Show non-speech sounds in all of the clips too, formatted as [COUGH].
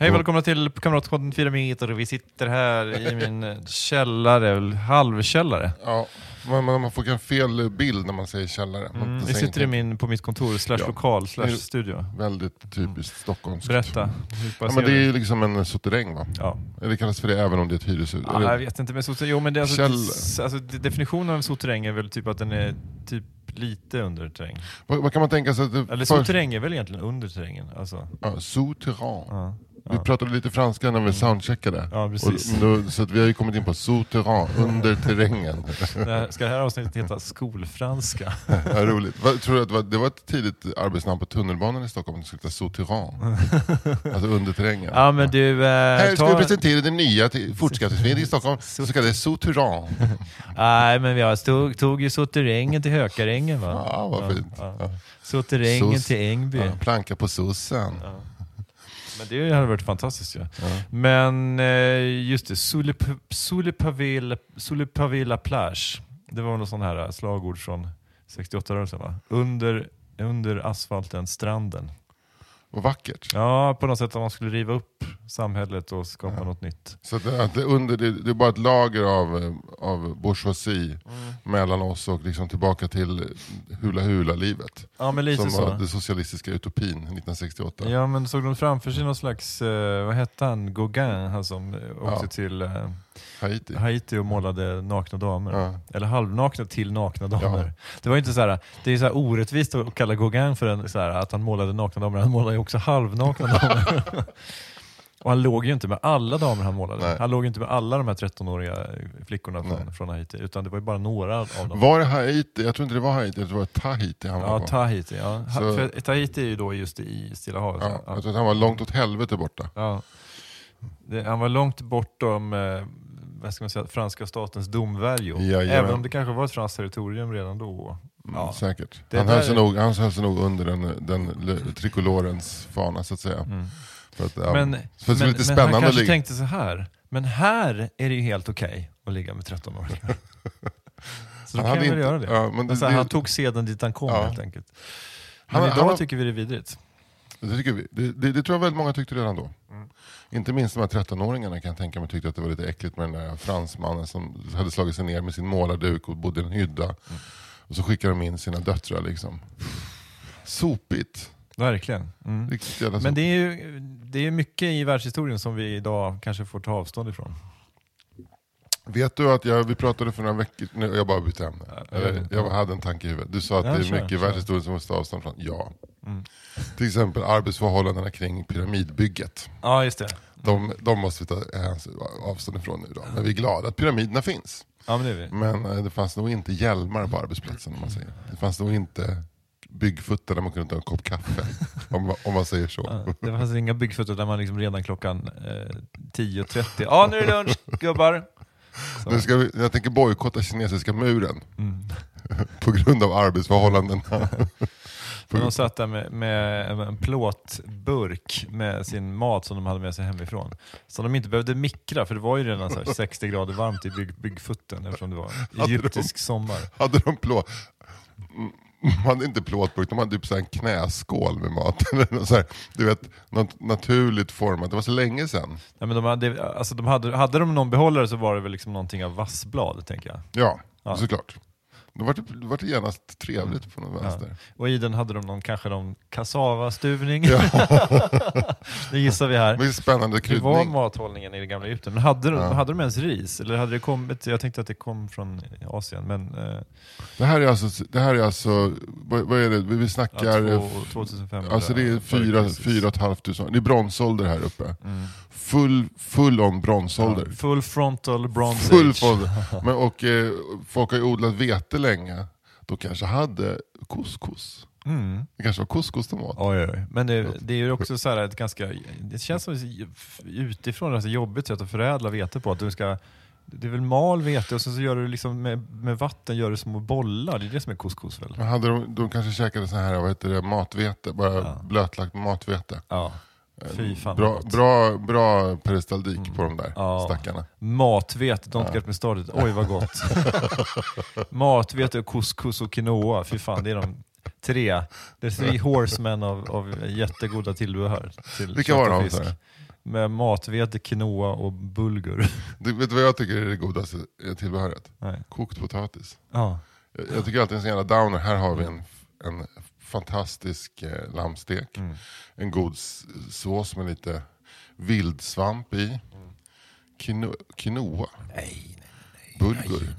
Hej välkomna till Kamratpodden 4 meter. Vi sitter här i [LAUGHS] min källare, halvkällare. Ja, man, man får en fel bild när man säger källare. Man Mm, vi sitter i min, på mitt kontor, slash Ja. lokal, slash studio. Väldigt typiskt stockholmskt. Berätta. Ja, men det är ju liksom en souterräng va? Ja. Det kallas för det även om det är ett hyreshus. Ja, jag vet inte, men, jo, men det, alltså, alltså, definitionen av en är väl typ att den är typ lite under terräng. vad, vad kan man tänka sig? Eller för- souterräng är väl egentligen under terrängen? Alltså, Ja, souterrain. ja. Vi pratade lite franska när vi soundcheckade. Ja, precis. Och då, så att vi har ju kommit in på souterrain, under terrängen. [LAUGHS] Ska det här avsnittet heta skolfranska? [LAUGHS] ja, roligt. Vad, tror du att det var, det var ett tidigt arbetsnamn på tunnelbanan i Stockholm, det skulle heta souterrain. [LAUGHS] alltså under terrängen. Ja men du, eh, Här ska vi ta... presentera det nya fortskaffningsmedlet i Stockholm, så kallade souterrain. Nej men jag tog, tog ju souterrängen till Hökarängen va? Ja, vad fint. Ja. Ja. Souterrängen till Ängby. Ja, planka på sossen. Men det hade varit fantastiskt ju. Men eh, just det, la plage. Det var något sån här eh, slagord från 68-rörelsen va? Under, under asfalten, stranden. Vad vackert. Ja, på något sätt att man skulle riva upp samhället och skapa något nytt. Så att det, att det, under, det, det är bara ett lager av, av bourgeoisie Mm. mellan oss och liksom tillbaka till hula hula livet. Ja men lite Som så. var den socialistiska utopin 1968. Ja men såg de framför sig någon slags, eh, vad hette han, Gauguin, han som eh, åkte Ja. till eh, Haiti. Haiti och målade nakna damer. Ja. Eller halvnakna till nakna damer. Det var inte så här, det är så orättvist att kalla Gauguin för en, så här, att han målade nakna damer, han målade ju också halvnakna [LAUGHS] damer. och han låg ju inte med alla damer han målade. Nej. Han låg ju inte med alla de här 13-åriga flickorna från, Nej. från Haiti, utan det var ju bara några av dem. Var det Haiti? Jag tror inte det var Haiti, jag tror det var Tahiti han var Ja, på. Tahiti. Ja. Så- För Tahiti är ju då just i Stilla havet. Ja, Ja. jag tror att han var långt åt helvete borta. Ja. Det, han var långt bortom eh, vad ska man säga, franska statens domvärjo. Jajamän. Även om det kanske var ett franskt territorium redan då. Ja. Säkert. Det Han höll, sig är- nog, han höll sig nog under den, den trikolorens fana så att säga. För att, ja, Men, för att men, lite men spännande han att kanske tänkte så här. men här är det ju helt okej att ligga med 13-åringar. [LAUGHS] Så då Han kan jag väl göra det. ja, men det- så här, det- han tog seden dit han kom Ja. helt enkelt. Men Han- idag han- tycker vi det är vidrigt. Det, tycker vi. Det, det, det tror jag väldigt många tyckte redan då. Mm. Inte minst de här 13-åringarna kan jag tänka mig tyckte att det var lite äckligt med den där fransmannen som hade slagit sig ner med sin målarduk och bodde i en hydda. Mm. Och så skickade de in sina döttrar liksom. Sopigt. Verkligen. Mm. Men det är ju det är mycket i världshistorien som vi idag kanske får ta avstånd ifrån. Vet du att jag, vi pratade för några veckor, nu, jag bara bytte ämne. Eller, ja. jag hade en tanke i huvudet. Du sa att Ja, det är mycket i världshistorien som måste avstånd från. Ja. Mm. Till exempel arbetsförhållandena kring pyramidbygget. Ja, just det. De, de måste vi ta hänsyn- avstånd ifrån nu då. Men vi är glada att pyramiderna finns. Ja, men det vi. Men eh, det fanns nog inte hjälmar på arbetsplatsen om man säger. Det fanns nog inte byggfötter där man kunde ta en kopp kaffe. [LAUGHS] om, om man säger så. Ja, det fanns inga byggfötter där man liksom redan klockan eh, 10.30, ja nu är det lunch gubbar. Så. Nu ska vi, jag tänker bojkotta kinesiska muren. Mm. [LAUGHS] på grund av arbetsförhållandena. [LAUGHS] Men de satt där med, med en plåtburk med sin mat som de hade med sig hemifrån. Som de inte behövde mikra, för det var ju redan så här [LAUGHS] 60 grader varmt i bygg, byggfutten eftersom det var de- egyptisk sommar. hade de plåt... [LAUGHS] De hade inte plåtburk, de hade typ så en knäskål med mat. [LAUGHS] Eller något så här, du vet, något naturligt format. Det var så länge sedan. Nej, men de hade, alltså de hade, hade de någon behållare så var det väl liksom någonting av vassblad, tänker jag. Ja, Ja. såklart. Då var det, då var det genast trevligt på något vänster. Och i den hade de någon, kanske någon kassavastuvning. [LAUGHS] det gissar vi här. Mycket spännande Hur var kryddning. mathållningen i det gamla Egypten? Men hade, de, Ja. hade de ens ris? Eller hade det kommit, jag tänkte att det kom från Asien, men eh, Det här är alltså, det här är alltså vad, vad är det, vi ja, snackar... två, 2500 Alltså det är före fyra, Kristus. fyra och ett halvt tusen, det är bronsålder här uppe. Mm. Full, full on bronsålder. Ja, full frontal bronze Full age. [LAUGHS] Men, och eh, folk har ju odlat vete länge. Då kanske hade couscous. Mm. Det kanske var couscous de åt. Oj, oj. Men det, det är ju också så här ett ganska, det känns som ett utifrån alltså jobbigt sätt att förädla vete på. Att du ska Det är väl mal vete och sen så gör du liksom med, med vatten gör du små bollar. Det är det som är couscous väl? Men hade de, de kanske käkade så här, vad heter det, matvete, bara Ja. blötlagt matvete. Ja. Fy fan Bra, bra, bra peristaldik på de där Ja. stackarna. Matvete, don't get me started. Oj vad gott. [LAUGHS] Matvete, couscous och quinoa. Fy fan, det är de tre. Det är three horsemen av, av jättegoda tillbehör. Till Vilka var de, fisk. Med matvete, quinoa och bulgur. [LAUGHS] Du, vet du vad jag tycker är det godaste eh, tillbehöret? Nej. Kokt potatis. Ja. Jag, jag tycker alltid en sån jävla downer. Här har vi en, en fantastisk eh, lammstek. Mm. En god sås med lite vildsvamp i. Quino, quinoa. Nej, Bulgur.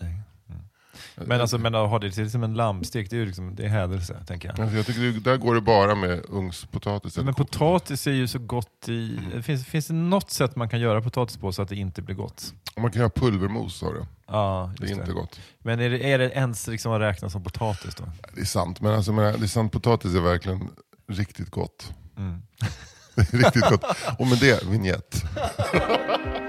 Men, alltså, men att ha det till som en lammstek, det är ju liksom, det är hädelse, tänker jag. Alltså jag tycker det, där går det bara med ugnspotatis. Men potatis är ju så gott i... Finns, finns det något sätt man kan göra potatis på så att det inte blir gott? Man kan göra pulvermos sa du. Ja, Det är inte gott. Men är det, är det ens liksom att räkna som potatis då? Det är sant, men alltså, men det är sant, potatis är verkligen riktigt gott. Mm. Det [LAUGHS] är riktigt gott. Och med det, vignett. [LAUGHS]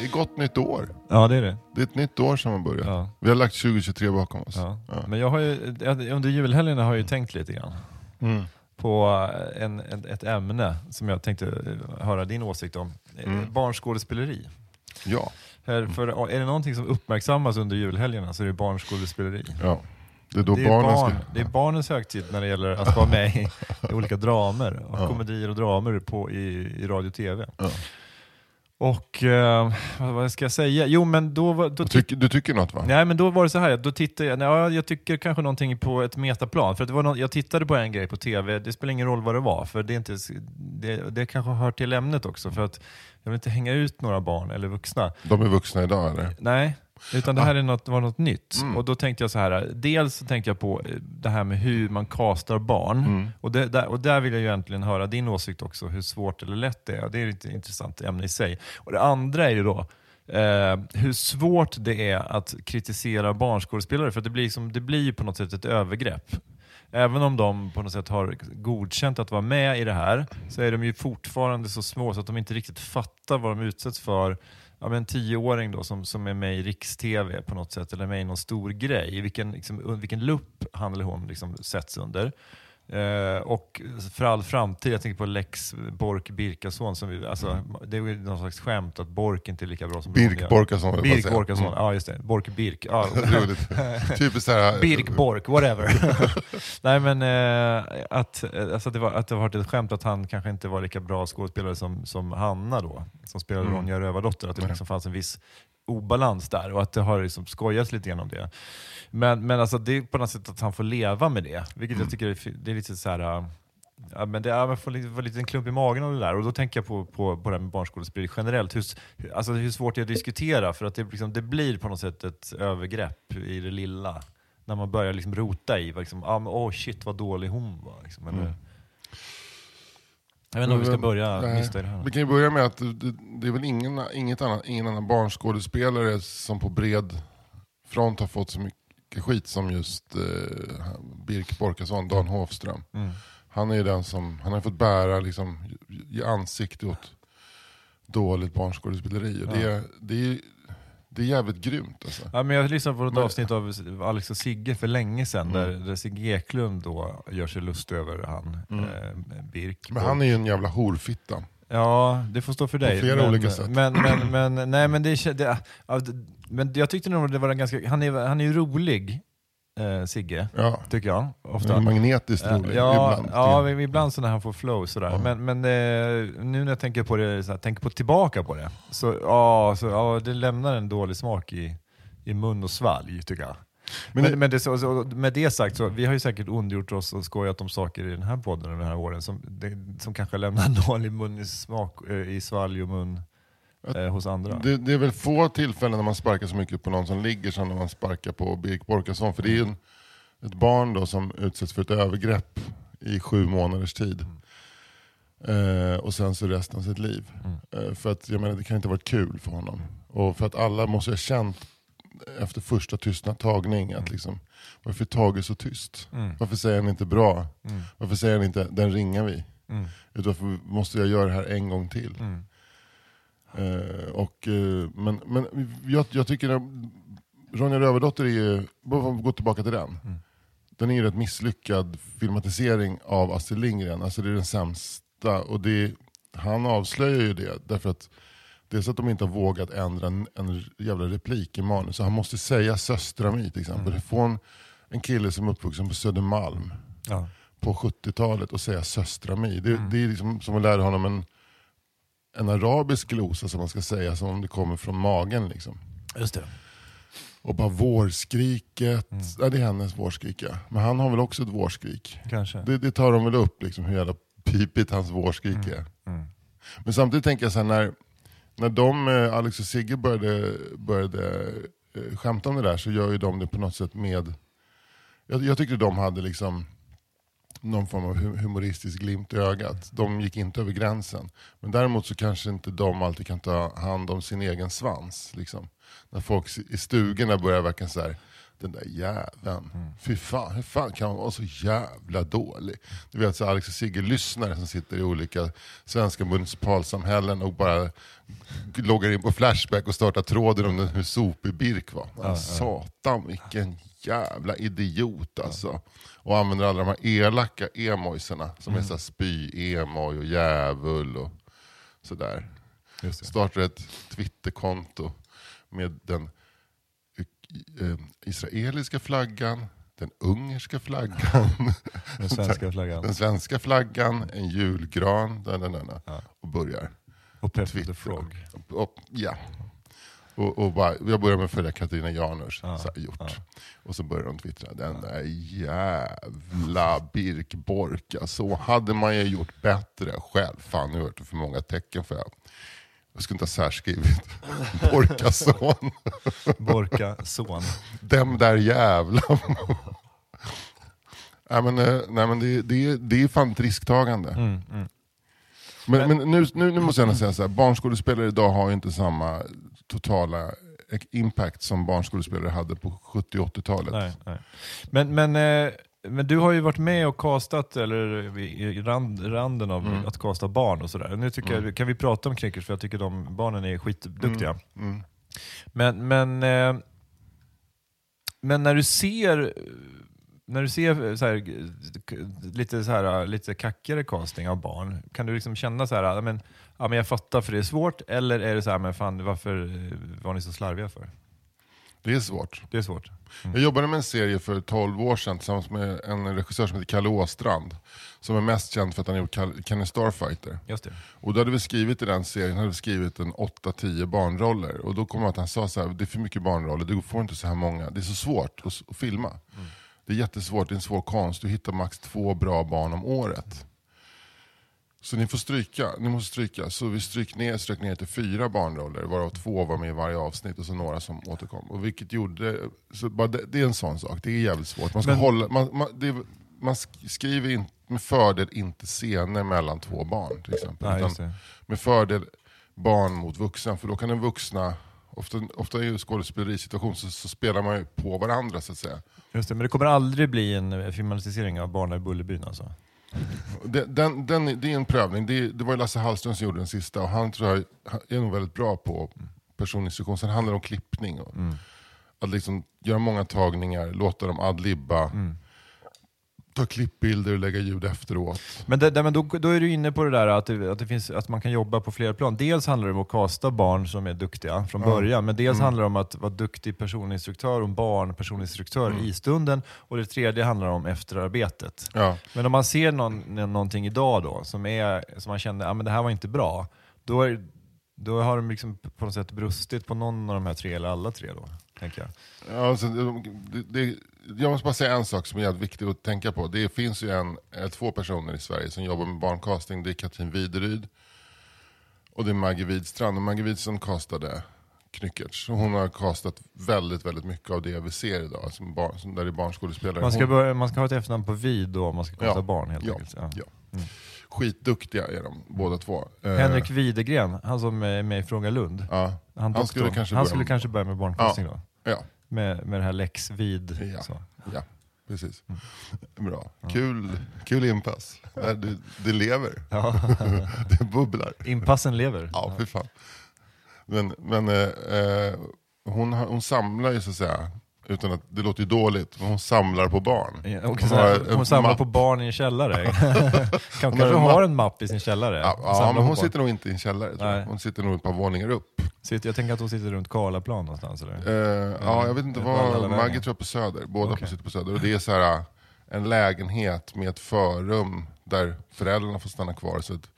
Det är gott nytt år. Ja, det är det. Det är ett nytt år som har börjat. Ja. Vi har lagt 2023 bakom oss. Ja. Ja. Men jag har ju, under julhelgerna har jag ju tänkt lite grann Mm. på en, en, ett ämne som jag tänkte eh, höra din åsikt om. Mm. Barnskådespeleri. Ja. Här, för är det någonting som uppmärksammas under julhelgerna så är det barnskådespeleri. ja. Det är då Det är, barnen barn, ska... det är barnens högtid när det gäller att vara med i, i olika dramer, och Ja. komedier och dramer på, i, i radio och tv. Ja. Och eh, vad, ska jag säga? Jo men då, då Du, tycker, du tycker något va? Nej men då var det så här, då tittade jag, ja, jag tycker kanske någonting på ett metaplan. För det var nå- jag tittade på en grej på tv, det spelar ingen roll vad det var, för det, är inte, det, det kanske hör till ämnet också. För att jag vill inte hänga ut några barn eller vuxna. De är vuxna idag eller? Nej, utan det här är något, var något nytt. Mm. Och då tänkte jag så här, dels så tänkte jag på eh, det här med hur man castar barn. Mm. Och, det, där, och där vill jag ju egentligen höra din åsikt också, hur svårt eller lätt det är. Det är ett intressant ämne i sig. Och det andra är ju då, eh, hur svårt det är att kritisera barnskådespelare, för det blir, liksom, det blir på något sätt ett övergrepp. Även om de på något sätt har godkänt att vara med i det här, så är de ju fortfarande så små så att de inte riktigt fattar vad de utsätts för. Ja, men en tioåring då som, som är med i riks-tv på något sätt, eller med i någon stor grej. Vilken, liksom, vilken lupp han eller hon liksom sätts under. Eh, och för all framtid, jag tänker på Lex Bork Birkason, som vi, alltså, det är ju någon slags skämt att Bork inte är lika bra som Birk Ronja. Borkason. Birk. Borkason, Mm. ja just det. Bork Birk. Ja, [LAUGHS] Roligt. [LAUGHS] Typiskt såhär... Birk Bork, whatever. [LAUGHS] Nej men eh, att, eh, alltså det var, att det var ett skämt att han kanske inte var lika bra skådespelare som, som Hanna då, som spelade Mm. Ronja Rövardotter. Att det liksom fanns en viss obalans där och att det har liksom skojats lite grann om det. Men, men alltså det är på något sätt att han får leva med det, vilket Mm. jag tycker är, det är lite så här. äh, Ja, men det är, man får lite, får lite en klump i magen av det där och då tänker jag på, på, på det här med barnskådespeleri generellt. Hur, alltså hur svårt det är att diskutera för att det, liksom, det blir på något sätt ett övergrepp i det lilla. När man börjar liksom rota i, liksom, ah, men, oh shit vad dålig hon var. Liksom, eller, Mm. Jag vet inte om vi ska börja nysta i det här. Vi kan ju börja med att det, det är väl ingen, inget annat, ingen annan barnskådespelare som på bred front har fått så mycket skit som just eh, Birk Borkason, Dan Hofström. Mm. Han är ju den som, han har fått bära, liksom, ge ansikte åt dåligt barnskådespeleri. Och det, det, är, det är jävligt grymt alltså. Ja, men jag lyssnade på ett Men- avsnitt av Alex och Sigge för länge sedan, Mm. där, där Sigge Eklund då gör sig lust över han, Mm. eh, Birk. Men han är ju en jävla horfitta. Ja, det får stå för dig. flera men, olika sätt. Men, men, [CLEARS THROAT] men, nej, men, det, det, men jag tyckte nog det var en ganska, han är, han är ju rolig, eh, Sigge, Ja. tycker jag. Ofta. är magnetiskt rolig Ja, ibland. ja, ibland så när han får flow sådär. Ja. Men, men eh, nu när jag tänker på det, så här, tänker på tillbaka på det, så, ja, så ja, det lämnar en dålig smak i, i mun och svalg tycker jag. Men Men, men det, så, med det sagt, så, vi har ju säkert ondgjort oss och skojat om saker i den här podden de här åren som, det, som kanske lämnar en [LAUGHS] dålig mun i smak, eh, i svalg och mun eh, hos andra. Det, det är väl få tillfällen när man sparkar så mycket på någon som ligger som när man sparkar på Birk Borkasson. För det är en, ett barn då som utsätts för ett övergrepp i sju månaders tid. Eh, och sen så resten av sitt liv. Eh, för att jag menar, det kan inte ha varit kul för honom. Och för att alla måste ha känt efter första tystna tagning att liksom, varför är Tage så tyst? Varför säger han inte bra? Varför säger han inte, den ringar vi? Utan varför måste jag göra det här en gång till? Eh, och, eh, men men jag, jag tycker att Ronja Rövardotter är ju, gå tillbaka till den. Den är ju rätt misslyckad filmatisering av Astrid Lindgren. Alltså det är den sämsta. Och det, han avslöjar ju det därför att Dels att de inte har vågat ändra en, en jävla replik i manus. Så han måste säga söstra mig till exempel. Mm. Från en kille som är uppvuxen på Södermalm Ja. på 70-talet och säga söstra mig. Det, det är liksom som att lära honom en, en arabisk glosa som man ska säga som om det kommer från magen. Liksom. Just det. Och bara vårskriket, ja, det är hennes vårskrik ja. Men han har väl också ett vårskrik. Kanske. Det, det tar de väl upp, liksom, hur jävla pipigt hans vårskrik är. Men samtidigt tänker jag så här, när, när de, eh, Alex och Sigge började, började eh, skämta om det där så gör ju de det på något sätt med... Jag, jag tyckte de hade liksom någon form av humoristisk glimt i ögat. De gick inte över gränsen. Men däremot så kanske inte de alltid kan ta hand om sin egen svans. Liksom. När folk i stugorna börjar verka så här. Den där jäveln. Fy fan, hur fan kan man vara så jävla dålig? Du vet så Alex och Sigge lyssnare som sitter i olika svenska municipalsamhällen och bara loggar in på Flashback och startar tråden om hur sopig Birk var. Ah, Satan vilken jävla idiot alltså. Och använder alla de här elaka emoisarna som är så här spy-emoj och djävul och sådär. Startar ett Twitterkonto med den israeliska flaggan, den ungerska flaggan, [LAUGHS] Den svenska flaggan. den svenska flaggan, en julgran da, da, da, Ja. och börjar. Och Pepper the. Frog. Och, och, ja. Och, och bara, jag börjar med att följa Katarina Janouch, Ja, så här gjort. ja. Och så börjar de twittra, den där jävla Birk Bork, så hade man ju gjort bättre själv. Fan nu har det för många tecken för jag. Jag skulle inte ha särskrivit [LAUGHS] Borkason. [LAUGHS] Borka son. Dem där jävla. nej men, eh, nej, men det, det, det är fan ett risktagande. Mm, mm. Men, men nu, nu, nu måste jag säga så här, barnskådespelare idag har ju inte samma totala impact som barnskådespelare hade på 70 och 80-talet. Nej, nej. Men, men, eh, men du har ju varit med och castat, eller i rand, randen av Mm. att casta barn och sådär. Nu tycker jag, kan vi prata om Knickers för jag tycker de barnen är skitduktiga. Mm. Men, men, eh, men när du ser när du ser så här, lite, så här, lite kackigare casting av barn, kan du liksom känna så här, men, ja, men jag fattar för det är svårt, eller är det så här, men fan varför eh, var ni så slarviga för? Det är svårt. Det är svårt. Jag jobbade med en serie för 12 år sedan tillsammans med en regissör som heter Kalle Åstrand. Som är mest känd för att han har gjort Kenny Starfighter. Just det. Och då hade vi skrivit i den serien hade vi skrivit en 8-10 barnroller. Och då kom att han sa så här, det är för mycket barnroller, du får inte så här många. Det är så svårt att, att filma. Det är jättesvårt, det är en svår konst. Du hittar max två bra barn om året. Så ni får stryka, ni måste stryka. Så vi stryk ner, strök ner till fyra barnroller, varav två var med i varje avsnitt och så några som återkom. Och vilket gjorde, så bara det, det är en sån sak, det är jävligt svårt. Man, ska Men- hålla, man, man, det, man sk- skriver in, med fördel inte scener mellan två barn till exempel. Nej, utan med fördel barn mot vuxen, för då kan den vuxna, ofta, ofta i skådespelerisituation så, så spelar man ju på varandra så att säga. Just det. Men det kommer aldrig bli en eh, filmatisering av Barnen i Bullerbyn alltså? Den, den, den, det är en prövning. Det, det var ju Lasse Hallström som gjorde den sista och han tror jag är nog väldigt bra på personinstruktion. Sen handlar det om klippning. Och Att liksom göra många tagningar, låta dem adlibba, ta klippbilder och lägga ljud efteråt. Men, det, det, men då, då är du inne på det där att, det, att, det finns, att man kan jobba på flera plan. Dels handlar det om att kasta barn som är duktiga från början, men dels handlar det om att vara duktig personinstruktör och barn personinstruktör i stunden. Och det tredje handlar om efterarbetet. Ja. Men om man ser någon, någonting idag då som, är, som man känner, ah, men det här var inte bra, då, är, då har de liksom på något sätt brustit på någon av de här tre, eller alla tre då, tänker jag. Ja, alltså, det, det, jag måste bara säga en sak som är jävligt viktig att tänka på. Det finns ju en, två personer i Sverige som jobbar med barncasting. Det är Katrin Wideryd Och det är Maggie Widstrand. Och Maggie Widstrand castade Knyckertz. Hon har castat väldigt, väldigt mycket av det vi ser idag. Som barn, som där det är barnskådespelare. Man ska, Hon- börja, man ska ha ett efternamn på vid då om man ska kasta Ja. barn helt Ja. enkelt. Ja. Ja. Skitduktiga är de, båda två. Eh, Henrik Widegren, han som är med i Fråga Lund. Ja, Han, Han skulle kanske han börja skulle kanske börja med barncasting då. Ja, Med, med det här Lex Vid. Ja. Så. ja, precis. Mm. Bra. Kul, kul inpass. Det, det lever. [LAUGHS] Ja. [LAUGHS] Det bubblar. Inpassen lever. Ja, fy fan. Men, men eh, eh, hon, hon samlar ju så att säga, utan att det låter ju dåligt, men hon samlar på barn. Ja, Hon så har hon samlar mapp. på barn i en källare. [LAUGHS] kan har kanske har en mapp i sin källare. Ja, ja men hon barn. sitter nog inte i en källare. Hon sitter nog ett par våningar upp. Sitter- Jag tänker att hon sitter runt Karlaplan någonstans. Eller? Eh, ja, jag vet inte var. Maggie tror jag på Söder, båda Okej. sitter på Söder. Och det är så här, en lägenhet med ett förrum där föräldrarna får stanna kvar. Så ett,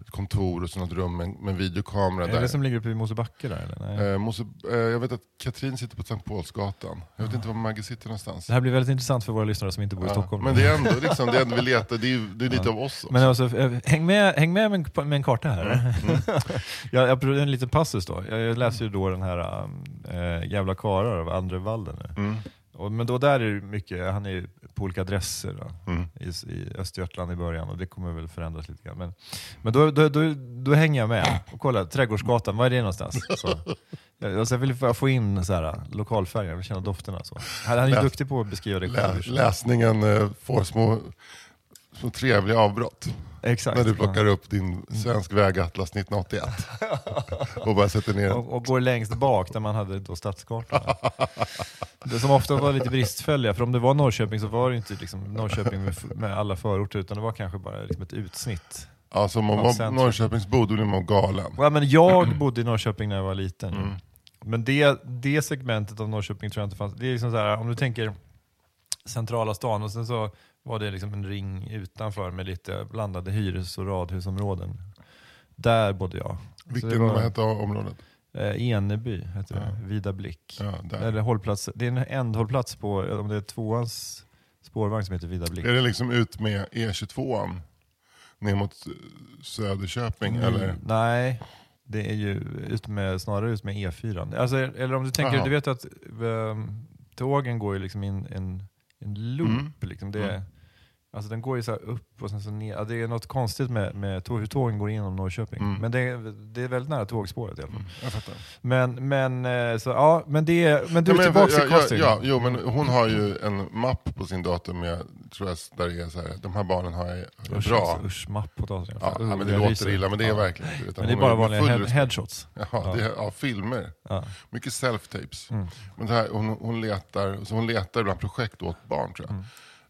ett kontor och så något rum med, med videokamera. är där. det som ligger uppe i Mosebacke där eller? Nej. Eh, måste, eh, jag vet att Katrin sitter på Sankt Paulsgatan. Jag vet inte var Maggie sitter någonstans. Det här blir väldigt intressant för våra lyssnare som inte bor i Ja, Stockholm. men det är ändå liksom, det är ändå vi [LAUGHS] letar, det är, det är lite av oss också. Men alltså, eh, häng med, häng med med en, med en karta här. Mm. [LAUGHS] jag, jag, en liten passus då. Jag, jag läser ju då den här äh, Jävla karlar av Andre Walden. nu. Mm. Och, men då där är det mycket, han är ju på olika adresser då, Mm. i, i Östergötland i början och det kommer väl förändras lite grann. Men, men då, då, då, då hänger jag med och kollar, Trädgårdsgatan, var är det någonstans? Så. Jag, alltså jag vill få- in så här, lokalfärger, jag vill känna dofterna. Så. Han han är ju Läs- duktig på att beskriva det Lä, själv. läsningen eh, får små, små trevliga avbrott. Exakt. När du plockar upp din Svensk vägatlas 1981. och bara sätter ner och, och går längst bak där man hade då stadskartorna. Det som ofta var lite bristfälliga, för om det var Norrköping så var det inte liksom Norrköping med, med alla förorter, utan det var kanske bara liksom ett utsnitt. Alltså om man. Norrköpingsbo då blir man galen. Ja, men jag bodde i Norrköping när jag var liten. Mm. Men det, det segmentet av Norrköping tror jag inte fanns. Det är liksom så här, om du tänker centrala stan och sen så var det liksom en ring utanför med lite blandade hyres och radhusområden. Där bodde jag. Vilken var- vad hette området? Eh, Eneby heter det, Vida Blick. Ja. Eller hållplats, det är en ändhållplats på, om det är tvåans spårvagn som heter Vida Blick. Är det liksom ut med E22an? Ner mot Söderköping Mm, eller? Nej, det är ju ut med, snarare ut med E4. Alltså, eller om du tänker, Jaha. du vet att um, tågen går ju liksom in en, en loop. Mm. Liksom. Det, Mm. Alltså den går ju så här upp och sen så ner. Ja, det är något konstigt med, med tåg, hur tågen går igenom Norrköping. Mm. Men det är, det är väldigt nära tågspåret i alla fall. Jag fattar. Men, men, eh, så, ja, men, det, men du Ja, är men, tillbaka ja, till ja, casting. ja, jo, men hon har ju en mapp på sin dator med, tror jag, där det är så här, de här barnen har jag Usch, bra. alltså, usch, mapp på datorn. Ja, ja, men det låter ryser. illa, men det är Ja. verkligen Men det är bara vanliga head, headshots. Ja, det är, ja, filmer. Ja. Mycket self-tapes. Mm. Men det här, hon, hon, letar, så hon letar bland projekt åt barn tror jag.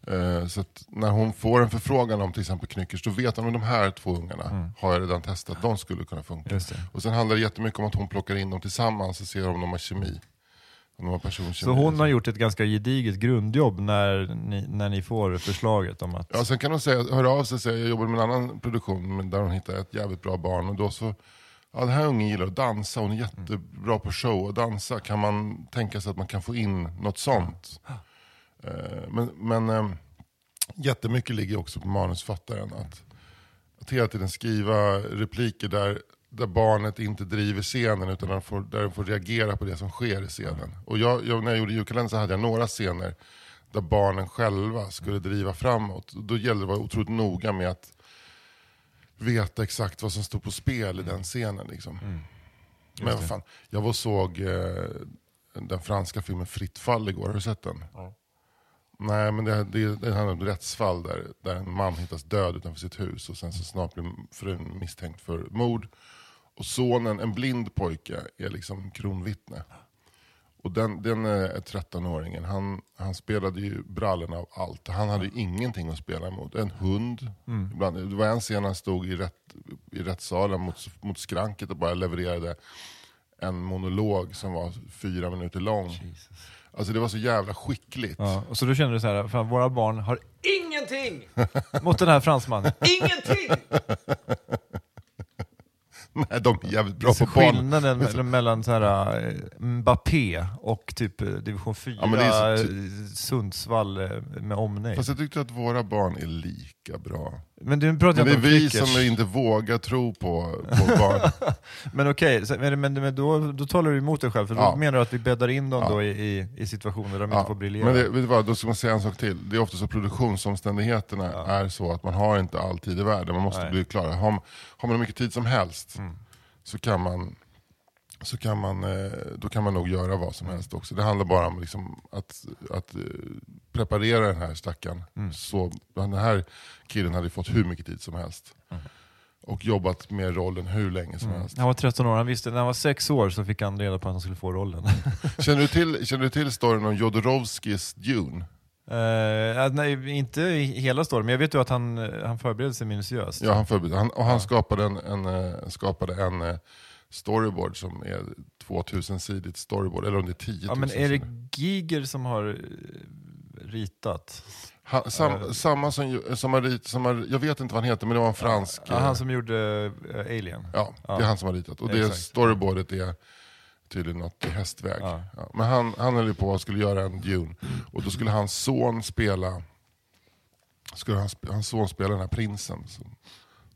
Mm. Eh, så att när hon får en förfrågan om till exempel Knyckers, då vet hon att de här två ungarna har jag redan testat, de skulle kunna funka. Mm. Och sen handlar det jättemycket om att hon plockar in dem tillsammans och ser om de har kemi. Om de har personkemi. Så hon har gjort ett ganska gediget grundjobb när ni, när ni får förslaget om att... Ja, sen kan hon säga, höra av sig och säga, jag jobbar med en annan produktion där hon hittar ett jävligt bra barn. Och då så, ja den här ungen gillar att dansa, hon är jättebra på show och dansa. Kan man tänka sig att man kan få in något sånt? Eh, men men eh, jättemycket ligger också på manusfattaren. Att, att hela tiden skriva repliker där, där barnet inte driver scenen utan där, får, där den får reagera på det som sker i scenen. Och jag, jag, när jag gjorde julkalendern så hade jag några scener där barnen själva skulle driva framåt. Då gällde det att vara otroligt noga med att veta exakt vad som stod på spel i den scenen. Liksom. Men vad fan, jag var och såg eh, den franska filmen Fritt fall igår, har du sett den? Nej, men det, det, det handlar om ett rättsfall där, där en man hittas död utanför sitt hus och sen så snart blir frun misstänkt för mord. Och sonen, en blind pojke, är liksom kronvittne. Och den, den eh, 13-åringen, han, han spelade ju brallorna av allt. Han hade ju ingenting att spela emot. En hund. Ibland, det var en scen han stod i, rätt, i rättssalen mot, mot skranket och bara levererade en monolog som var fyra minuter lång. Alltså det var så jävla skickligt. Ja, och så då känner du så här, fan, våra barn har ingenting [LAUGHS] mot den här fransmannen. Ingenting! [LAUGHS] Nej, de är jävligt bra Så på barn. skillnaden mellan, mellan så här, eh, Mbappé och typ eh, division 4 Ja, så- eh, Sundsvall med omnejd. Fast jag tyckte att våra barn är lika bra. Men du pratar Men det är vi Kvickers. som inte vågar tro på, på barn. [LAUGHS] Men okej, så- men, men, då, då talar du emot dig själv, för då Ja. menar du att vi bäddar in dem Ja. då i, i, i situationer där de Ja, inte får briljera? Men det, vet du vad, då ska man säga en sak till. Det är ofta så produktionsomständigheterna är så att man har inte all tid i världen. Man måste Nej. bli klar. Har, man- har man hur mycket tid som helst Mm. så kan man så kan man, eh, då kan man nog göra vad som helst också. Det handlar bara om liksom att, att eh, preparera den här stackaren. Mm. Så den här killen hade fått hur mycket tid som helst. Och jobbat med rollen hur länge som helst. Han var 13 år, han visste, när han var 6 år så fick han reda på att han skulle få rollen. [LAUGHS] Känner, du till, känner du till storyn om Jodorowskis Dune? Eh, nej, inte hela storyn, men jag vet ju att han, han förberedde sig minutiöst. Ja, han, förberedde. han, och han skapade en, en, skapade en storyboard som är 2000-sidigt storyboard, eller om det är 10 000 Ja, men är det. Giger som har eh, ritat? han, sam, Samma som, som, har rit, som har, jag vet inte vad han heter, men det var en fransk... Ja, eh, han som gjorde eh, Alien? ja, det är han som har ritat. Och det Exakt. storyboardet är tydligen något i hästväg. Ja. Ja, men han, han höll ju på och skulle göra en Dune, och då skulle hans son spela skulle hans, hans son spela den här prinsen som,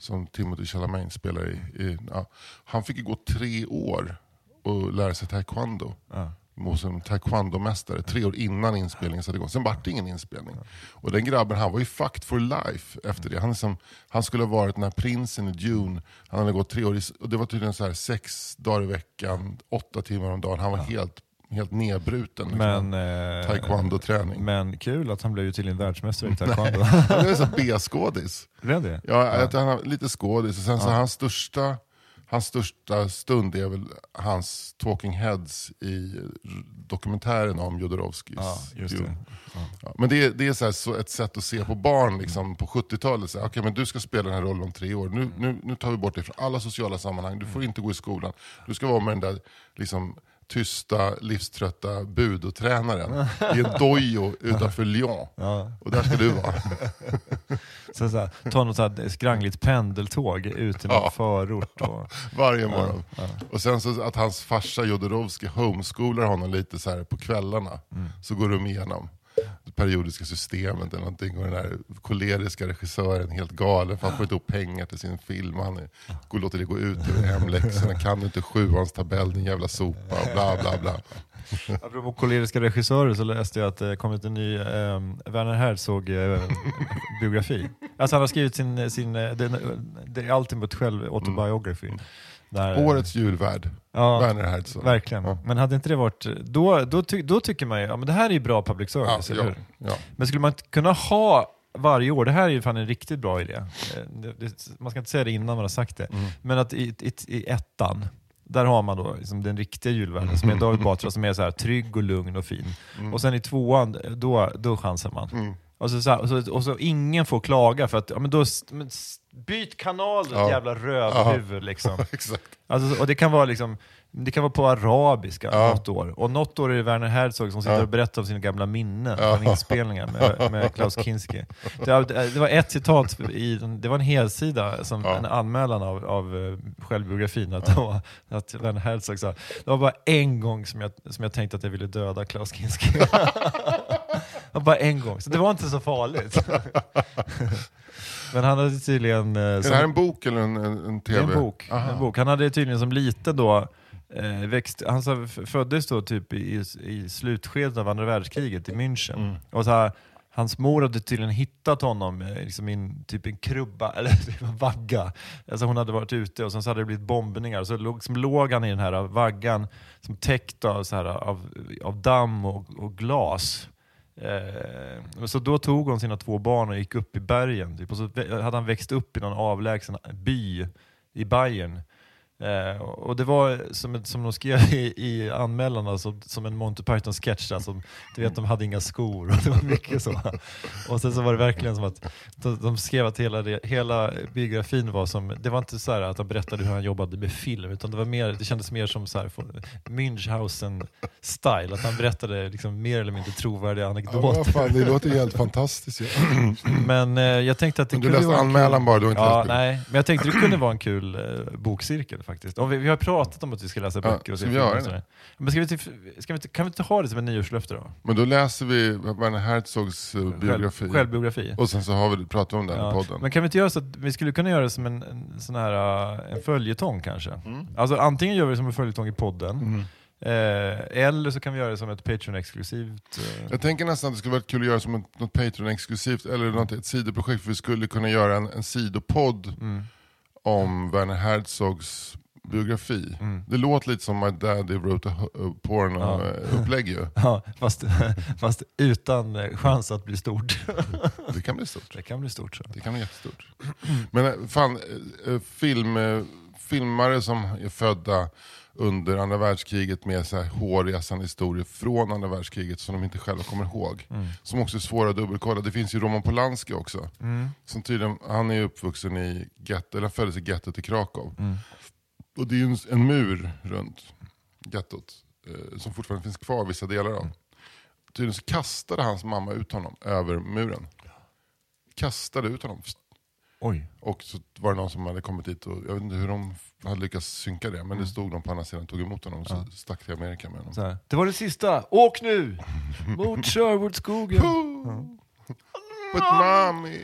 som Timothy Chalamet spelar i. i ja. Han fick ju gå tre år och lära sig taekwondo. Ja. Hos en taekwondo-mästare, tre år innan inspelningen satte igång. Sen vart det ingen inspelning. Och den grabben han var ju fucked for life efter det. Han, är som, han skulle ha varit den här prinsen i Dune. Han hade gått tre år, i, och det var tydligen så här sex dagar i veckan, åtta timmar om dagen. Han var helt, helt nedbruten. liksom. Men, eh, Taekwondo-träning. men kul att han blev ju tydligen världsmästare i [LAUGHS] taekwondo. Han är så B-skådis. Blev det? Ja, att han har lite skådis. Och sen så hans största, hans största stund är väl hans talking heads i dokumentären om Jodorowskis Ja, just det. Ja, men det är, det är så här, så ett sätt att se på barn liksom, på 70-talet. Så här, Okej, men du ska spela den här rollen om tre år. Nu, nu, nu tar vi bort dig från alla sociala sammanhang. Du får inte gå i skolan. Du ska vara med den där liksom, tysta, livströtta budotränaren i en dojo utanför Lyon. Ja. Och där ska du vara. [LAUGHS] Så, så här, ta något så här skrangligt pendeltåg ut i någon Ja. förort. Och, [LAUGHS] Varje morgon. Och sen så att hans farsa Jodorowsky homeschoolar honom lite så här på kvällarna. Mm. Så går de igenom periodiska systemet eller någonting. Och den där koleriska regissören är helt galen för han får inte ihop pengar till sin film. Han är, går, låter det gå ut över hemläxorna. Kan du inte sjuans tabell din jävla sopa? Och bla bla bla. [LAUGHS] Apropå koleriska regissörer så läste jag att det kommit en ny eh, Werner Herzog-biografi. alltså han har skrivit sin, sin eh, den, The Ultimate själv autobiography. Där, Årets julvärd, ja, Werner Herzog. Verkligen. Ja. Men hade inte det varit... Då, då, ty, då tycker man ju, ja men det här är ju bra public Ja, service, eller ja, hur? ja. Men skulle man kunna ha varje år, det här är ju fan en riktigt bra idé. Det, det, man ska inte säga det innan man har sagt det. Mm. Men att i, i, i ettan, där har man då liksom den riktiga julvärden som är David Batra som är så här trygg och lugn och fin. Och sen i tvåan, då, då chansar man. Mm. Och, så, så här, och, så, och så ingen får klaga för att, ja, men då, men, byt kanal Ja. jävla rövhuvud [LAUGHS] liksom. Exakt. Alltså, och det kan vara liksom det kan vara på arabiska Ja. något år. Och något år är det Werner Herzog som sitter Ja. och berättar om sina gamla minnen Ja. från inspelningar med, med Klaus Kinski. Det, det var ett citat, i, det var en helsida, som Ja. en anmälan av, av eh, självbiografin, att, var, att Werner Herzog sa det var bara en gång som jag, som jag tänkte att jag ville döda Klaus Kinski. [LAUGHS] Bara en gång, så det var inte så farligt. [LAUGHS] Men han hade tydligen... eh, Är som- det här en bok eller en, en, en tv? är en bok. Aha. en bok. Han hade tydligen som liten då eh, växt, han så föddes då typ i, i slutskedet av andra världskriget i München. Mm. Och så här, hans mor hade tydligen hittat honom eh, liksom i en, typ en krubba, [LAUGHS] eller typ en vagga. Alltså hon hade varit ute och sen så hade det blivit bombningar. Så låg, som låg han i den här vaggan som täckt av, så här, av, av damm och, och glas. Eh, så då tog hon sina två barn och gick upp i bergen. Typ, och så hade han växt upp i någon avlägsen by i Bayern. Eh, och det var som, som de skrev i, i anmälan, alltså, som en Monty Python-sketch. Alltså, du vet, de hade inga skor och det var mycket så. Och sen så var det verkligen som att de, de skrev att hela, det, hela biografin var som, det var inte så här att han berättade hur han jobbade med film, utan det, var mer, det kändes mer som så här, Münchhausen-style, att han berättade liksom mer eller mindre trovärdiga Ja, anekdoter. vad fan, det låter ju helt fantastiskt. Ja. [CLEARS THROAT] Men eh, jag tänkte att det Men du kunde läste anmälan kul... bara, du har inte Ja, nej, men jag tänkte det kunde vara en kul eh, bokcirkel. Faktiskt. Om vi, vi har pratat om att vi ska läsa Ja, böcker och se filmer och. Men ska vi, inte- ska vi kan vi inte ha det som en nyårslöfte då? Men då läser vi Werner Herzogs eh, biografi. Själv, självbiografi. Och sen så har vi, pratar vi om den Ja, podden. Men kan vi inte göra så att vi skulle kunna göra det som en, en sån här uh, en följetong kanske? Mm. Alltså antingen gör vi det som en följetong i podden, eh, eller så kan vi göra det som ett Patreon-exklusivt. Eh, Jag tänker nästan att det skulle vara kul att göra som ett, något Patreon-exklusivt, eller något, ett sidoprojekt, för vi skulle kunna göra en, en sidopodd mm. Om Werner Herzogs biografi. Mm. Det låter lite som My Daddy Wrote a Hu- a Porno-upplägg ju. [LAUGHS] Ja, fast, fast utan eh, chans att bli stort. Det kan bli stort. Det kan bli stort. Så. Det kan bli jättestort. Men eh, fan, eh, eh, film, eh, filmare som är födda under andra världskriget med så här hårresande historier från andra världskriget som de inte själva kommer ihåg. Mm. Som också är svåra att dubbelkolla. Det finns ju Roman Polanski också. Mm. Som tydligen, han är uppvuxen i getto, eller föddes i gettot i Krakow. Mm. Och det är ju en, en mur runt gettot. Eh, som fortfarande finns kvar vissa delar av. Tydligen så kastade hans mamma ut honom över muren. Kastade ut honom. Oj. Och så var det någon som hade kommit dit och jag vet inte hur de hade lyckats synka det. Mm. Men det stod någon på andra sidan och tog emot honom och så stack till Amerika med honom. Det var det sista. Åk nu! [LAUGHS] Mot Sherwoodskogen. But mommy!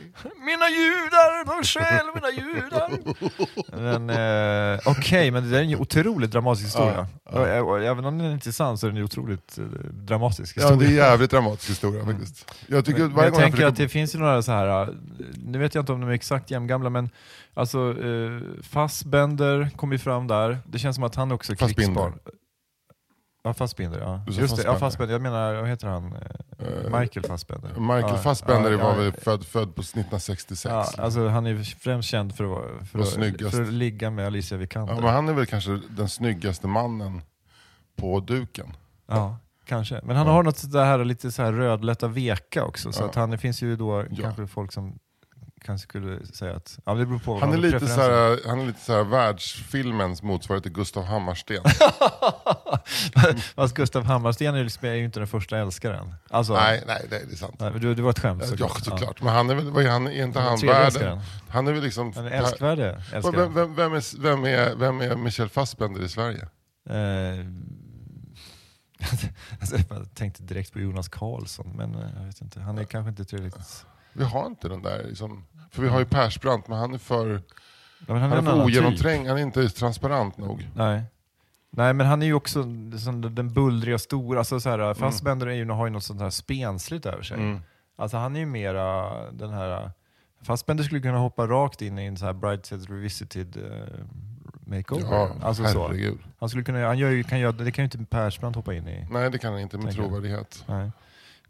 Mina judar, de stjäl mina judar. Men, eh, Okej, men det är en otroligt dramatisk historia. Och, eh, och, även om den inte är sann så är den otroligt eh, dramatisk Ja, historia. det är en jävligt dramatisk historia faktiskt. Jag tycker Men, jag gång tänker jag att det finns ju några så här, eh, nu vet jag inte om de är exakt jämngamla, men alltså eh, Fassbender kom ju fram där. Det känns som att han också är Fassbinder. krigsbarn. Ja, Fassbinder ja. Just det, ja. Fassbender. Jag menar, vad heter han? Eh, Eh, Michael Fassbender. Michael Ja, Fassbender ja, var väl född, född på 1966. Ja, alltså han är främst känd för att, för att, för att ligga med Alicia Vikander. Ja, men han är väl kanske den snyggaste mannen på duken. Ja, kanske. Men han har något sådär här, lite så här rödlätta veka också, så att han, det finns ju då kanske folk som kanske skulle säga att, ja det beror på Han är, lite preferenser. såhär, han är lite såhär världsfilmens motsvarighet till Gustav Hammarsten. [LAUGHS] Fast Gustav Hammarsten är ju liksom- är ju inte den första älskaren. Alltså, nej, nej, det är sant. nej, men det, var ett skämt Ja, såklart. Men han är väl, vad är han, är inte han Tredje världen? Han är väl liksom... Han är älskvärde vem, vem, vem, är, vem, är, vem är Michel Fassbender i Sverige? Eh, [LAUGHS] alltså, jag tänkte direkt på Jonas Karlsson, men eh, jag vet inte. Han är kanske inte tillräckligt... Vi har inte den där, liksom, för vi har ju Persbrandt, men han är för, Ja, men han är för annan typ. ogenomträngd, han är inte transparent nog. Nej. Nej men han är ju också sån, den bullriga stora, alltså så här, Fassbender är ju, har ju något sånt här spensligt över sig. Mm. Alltså han är ju mera den här, Fassbender skulle kunna hoppa rakt in i en så här Brideshead Revisited uh, makeover. Ja, alltså så. herregud. Han skulle kunna, han gör kan göra, det kan ju inte Persbrandt hoppa in i. Nej, det kan han inte med trovärdighet. Nej.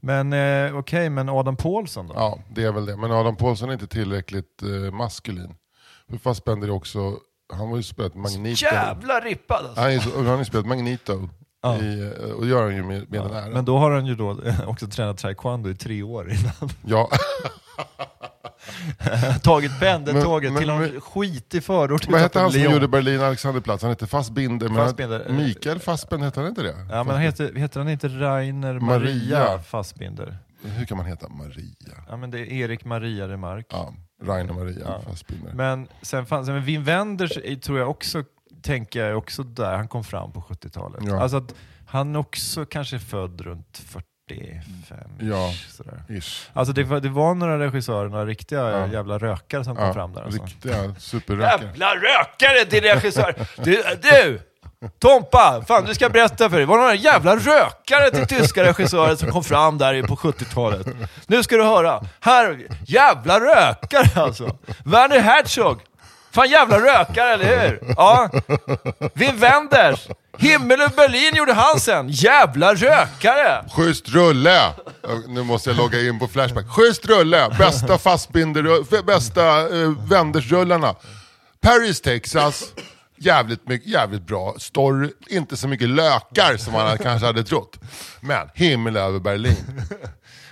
Men eh, okej, men Adam Paulsson då? Ja, det är väl det. Men Adam Paulsson är inte tillräckligt eh, maskulin. För Fassbender är också, han har ju spelat Magneto. Jävla rippad alltså! Han, är, så- han har ju spelat Magneto. Ja. I, eh, och gör han ju med, med den Ja, här. men då har han ju då [LAUGHS] också tränat taekwondo i tre år innan. Ja, [LAUGHS] [LAUGHS] Tagit pendeltåget till någon skitig förort vad hette han som gjorde Berlin Alexanderplatz? Han hette Fassbinder. Men Fassbinder, eh, Mikael Fassbender, hette han inte det? Ja, men heter, heter han inte Rainer Maria, Maria. Fassbinder? Hur kan man heta Maria? Ja men det är Erik Maria Remark. Ja, Rainer Maria Ja. Fassbinder. Men sen fanns men Wim Wenders tror jag också, tänker jag också där, han kom fram på 70-talet. Ja. Alltså att han också kanske är född runt 45 Ja. sådär. Ish. Alltså det var, det var några regissörer, några riktiga Ja. jävla rökare som kom Ja, fram där. Alltså. Riktiga superrökare. Jävla rökare till regissör! Du, du! Tompa! Fan du ska berätta för dig. Det var några jävla rökare till tyska regissörer som kom fram där på 70-talet. Nu ska du höra. Här, jävla rökare alltså! Werner Herzog! Fan jävla rökare, eller hur? Ja. Wim Wenders! Himmel och Berlin gjorde han sen. Jävla rökare! Schysst rulle! Nu måste jag logga in på Flashback. Schysst rulle! Bästa fastbinder, bästa uh, vändersrullarna. Paris, Texas. Jävligt, mycket, jävligt bra story. Inte så mycket lökar som man kanske hade trott. Men himmel över Berlin.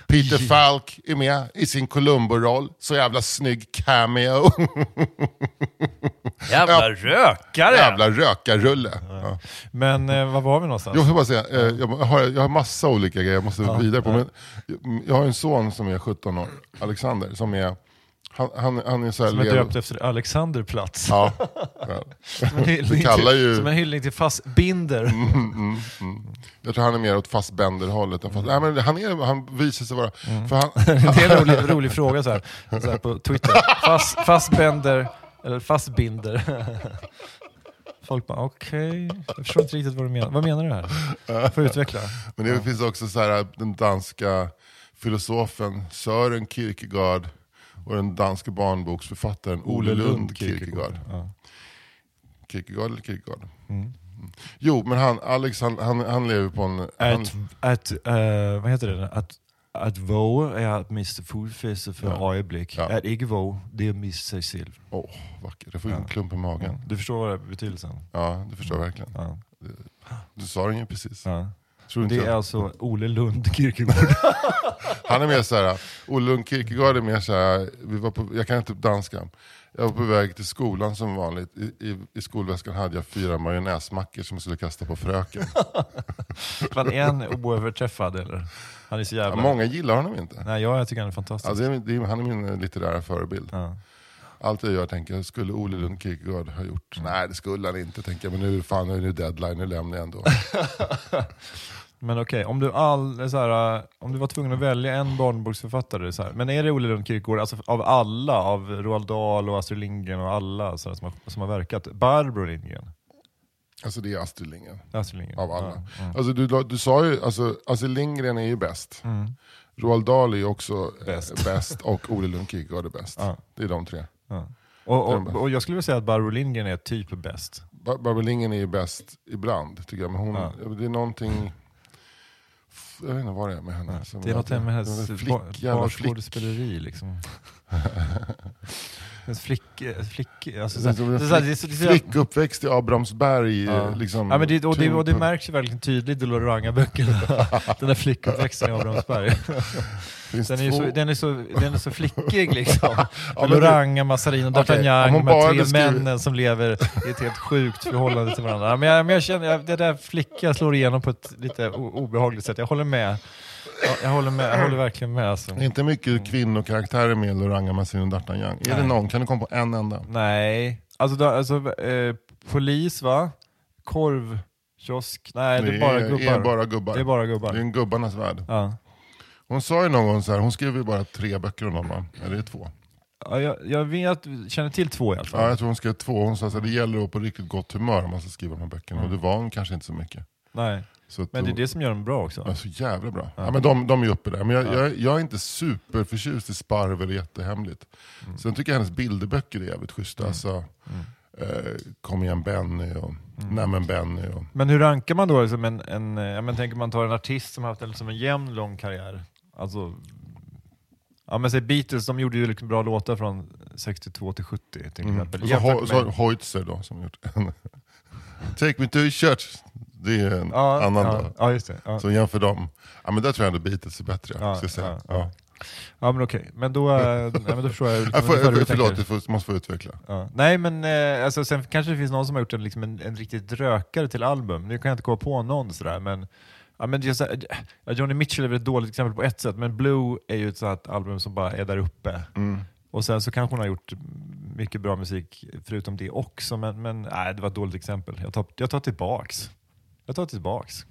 Peter Falk är med i sin Columbo-roll. Så jävla snygg cameo. [LAUGHS] Jävla rökare! jävla rökarrulle. Ja. Men eh, var var vi någonstans? Jag bara säga, eh, jag har, jag har massa olika grejer jag måste vidare på. Men jag har en son som är 17 år, Alexander, som är Han, han, han är så här Som är döpt efter Alexanderplatz. Ja. ja. [LAUGHS] Som en hyllning, kallar till, ju- som en hyllning till Fassbinder. Mm, Jag tror han är mer åt Fassbender-hållet. än Fass- Nej, men han, är, han visar sig vara... För han, [LAUGHS] Det är en rolig, [LAUGHS] rolig fråga så här, så här på Twitter. Fass, fassbender, eller fassbinder. Folk bara okej, jag förstår inte riktigt vad du menar. Vad menar du här? Får utveckla. men det finns också så här, den danska filosofen Sören Kierkegaard och den danska barnboksförfattaren Ole Lund Kierkegaard. Ja. Kierkegaard eller Kierkegaard? Mm. Jo, men han, Alex han, han, han lever på en... Han, Att, att eh, vad heter det? Att, att våge är att mista fodfäste för Ja. ögonblick. Ja. Att inte våge, det är att missa sig själv. Åh, vackert. Jag får ju en klump i magen. Du förstår vad det är betydelsen? Ja, det förstår jag verkligen. Ja. Du sa det ju precis. Ja. Tror inte Det är jag. alltså Ole Lund Kierkegaard. [LAUGHS] Han är mer såhär, Olle Lund Kierkegaard är mer såhär, vi var på, jag kan inte danska. Jag var på väg till skolan som vanligt. I, i, i skolväskan hade jag fyra majonnäsmackor som jag skulle kasta på fröken. Fan, är han oöverträffad eller? Han är så Ja, jävla... många gillar honom inte. Nej, jag tycker han är fantastisk. Alltså, det är, det är, han är min litterära förebild. Ja. Allt jag gör tänker jag, skulle Olle Lund Kierkegaard ha gjort? Nej det skulle han inte, tänker jag. Men nu, fan, nu är det deadline, nu lämnar jag ändå. [LAUGHS] Men okej, om, du all, så här, äh, om du var tvungen att välja en barnboksförfattare, så här, men är det Olle Lund Kierkegaard, alltså av alla, av Roald Dahl och Astrid Lindgren och alla så här, som, har, som har verkat, Barbro Lindgren? Alltså det är Astrid Lindgren. Astrid Lindgren. Av alla. Ja, mm. Alltså, du, du sa ju, alltså, Astrid Lindgren är ju bäst. Mm. Roald Dahl är ju också Bäst. bäst, bäst och Olle Lund Kierkegaard är bäst. Ja. Det är de tre. Ja. Och, och, och jag skulle vilja säga att Barbro Lindgren är typ bäst. Bar- Barbro Lindgren är ju bäst ibland, tycker jag. Men hon, Ja. det är någonting... Jag vet inte vad det är med henne. Som Det är något med hennes den där bar- flick, jävla flick. barskådespeleri liksom. [LAUGHS] hennes flick... flick alltså, Det är så, som det, en är så, det, är så, det, är så, Flick uppväxt i Abrahamsberg. Ja. Liksom, Ja, men det, och, det, och det typ- märks ju verkligen tydligt i Loranga-böckerna. [LAUGHS] den där flickuppväxten i Abrahamsberg. [LAUGHS] finns Den är, två- så, den, är så, den är så flickig [LAUGHS] liksom. det- Loranga, Massarin och D'Artagnan, hon de här tre skrivit- männen som lever i ett helt sjukt förhållande till varandra. Men jag, men jag känner, jag, det där flickiga slår igenom på ett lite obehagligt sätt. Jag håller med. Ja, Jag håller, med, jag håller verkligen med. Alltså. Det inte mycket kvinnokaraktärer med Loranga, Massin och D'Artagnan. Är det någon? Kan du komma på en enda? Nej, alltså, då, alltså eh, polis va? Korvkiosk? Nej, det är bara gubbar. Är bara gubbar. Det är bara gubbar. Det är en gubbarnas värld. Ja. Hon sa ju någon gång så här, hon skrev ju bara tre böcker om dem va? Eller är det två? Ja, jag, jag vet, känner till två i alla fall. Ja, jag tror hon skrev två. Hon sa att det gäller att vara på riktigt gott humör om man ska skriva de här böckerna. Och det var hon kanske inte så mycket. Nej. Så Men det är det som gör dem bra också. Ja, så jävla bra. Ja. men de, de är uppe där. Men jag, jag, jag är inte superförtjust i Sparv eller jättehemligt. Mm. Sen tycker jag hennes bilderböcker är jävligt schyssta. Alltså, eh, Kom igen Benny och Mm. Nämen Benny. Och, Men hur rankar man då liksom en, en eh, ja, men tänker man tar en artist som har haft en, liksom en jämn lång karriär? Alltså, ja men säg Beatles, de gjorde ju liksom bra låtar från 62 till 70 till mm. exempel. och så, med- Hoitzer då som gjort en [LAUGHS] Take me to church. Det är en ja, annan ja, då. ja, just det. Ja. Så jämför dem. Ja, men där tror jag ändå Beatles är bättre. Ja, ska jag säga. ja, Ja. men okej, men då, eh, nej, men då förstår jag [LAUGHS] liksom du jag, förlåt, jag får, måste få utveckla. Ja. Nej men eh, alltså, sen kanske det finns någon som har gjort en, liksom en, en riktigt rökare till album. Nu kan jag inte komma på någon sådär men, ja, men just, ja, Johnny Mitchell är väl ett dåligt exempel på ett sätt, men Blue är ju ett sånt album som bara är där uppe. Mm. Och sen så kanske hon har gjort mycket bra musik förutom det också, men, men nej, det var ett dåligt exempel. Jag tar, jag tar tillbaks. Jag tar tillbaks.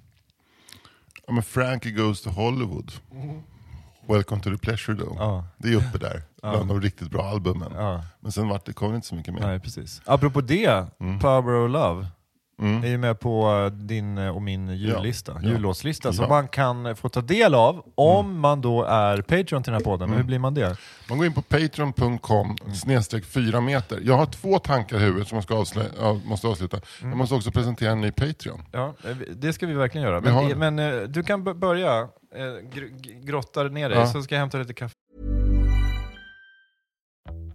Ja, men Frankie Goes to Hollywood. Welcome to the pleasure dome. Ja, Det är uppe där, [LAUGHS] bland de riktigt bra albumen. ja. Men sen vart det, kom det inte så mycket mer. Nej, precis. Apropå det, Power of Love Mm. är ju med på eh, din eh, och min jullista, Ja. jullåtslista, som Ja. man kan eh, få ta del av om man då är Patreon till den här podden. Men hur blir man det? Man går in på patreon.com snedstreck 4 meter. Jag har två tankar i huvudet som jag ska avslö- ja, måste avsluta. Jag måste också presentera en ny Patreon. Ja, det ska vi verkligen göra. Vi har- Men, men du kan börja grotta ner dig, Ja. så ska jag hämta lite kaffe.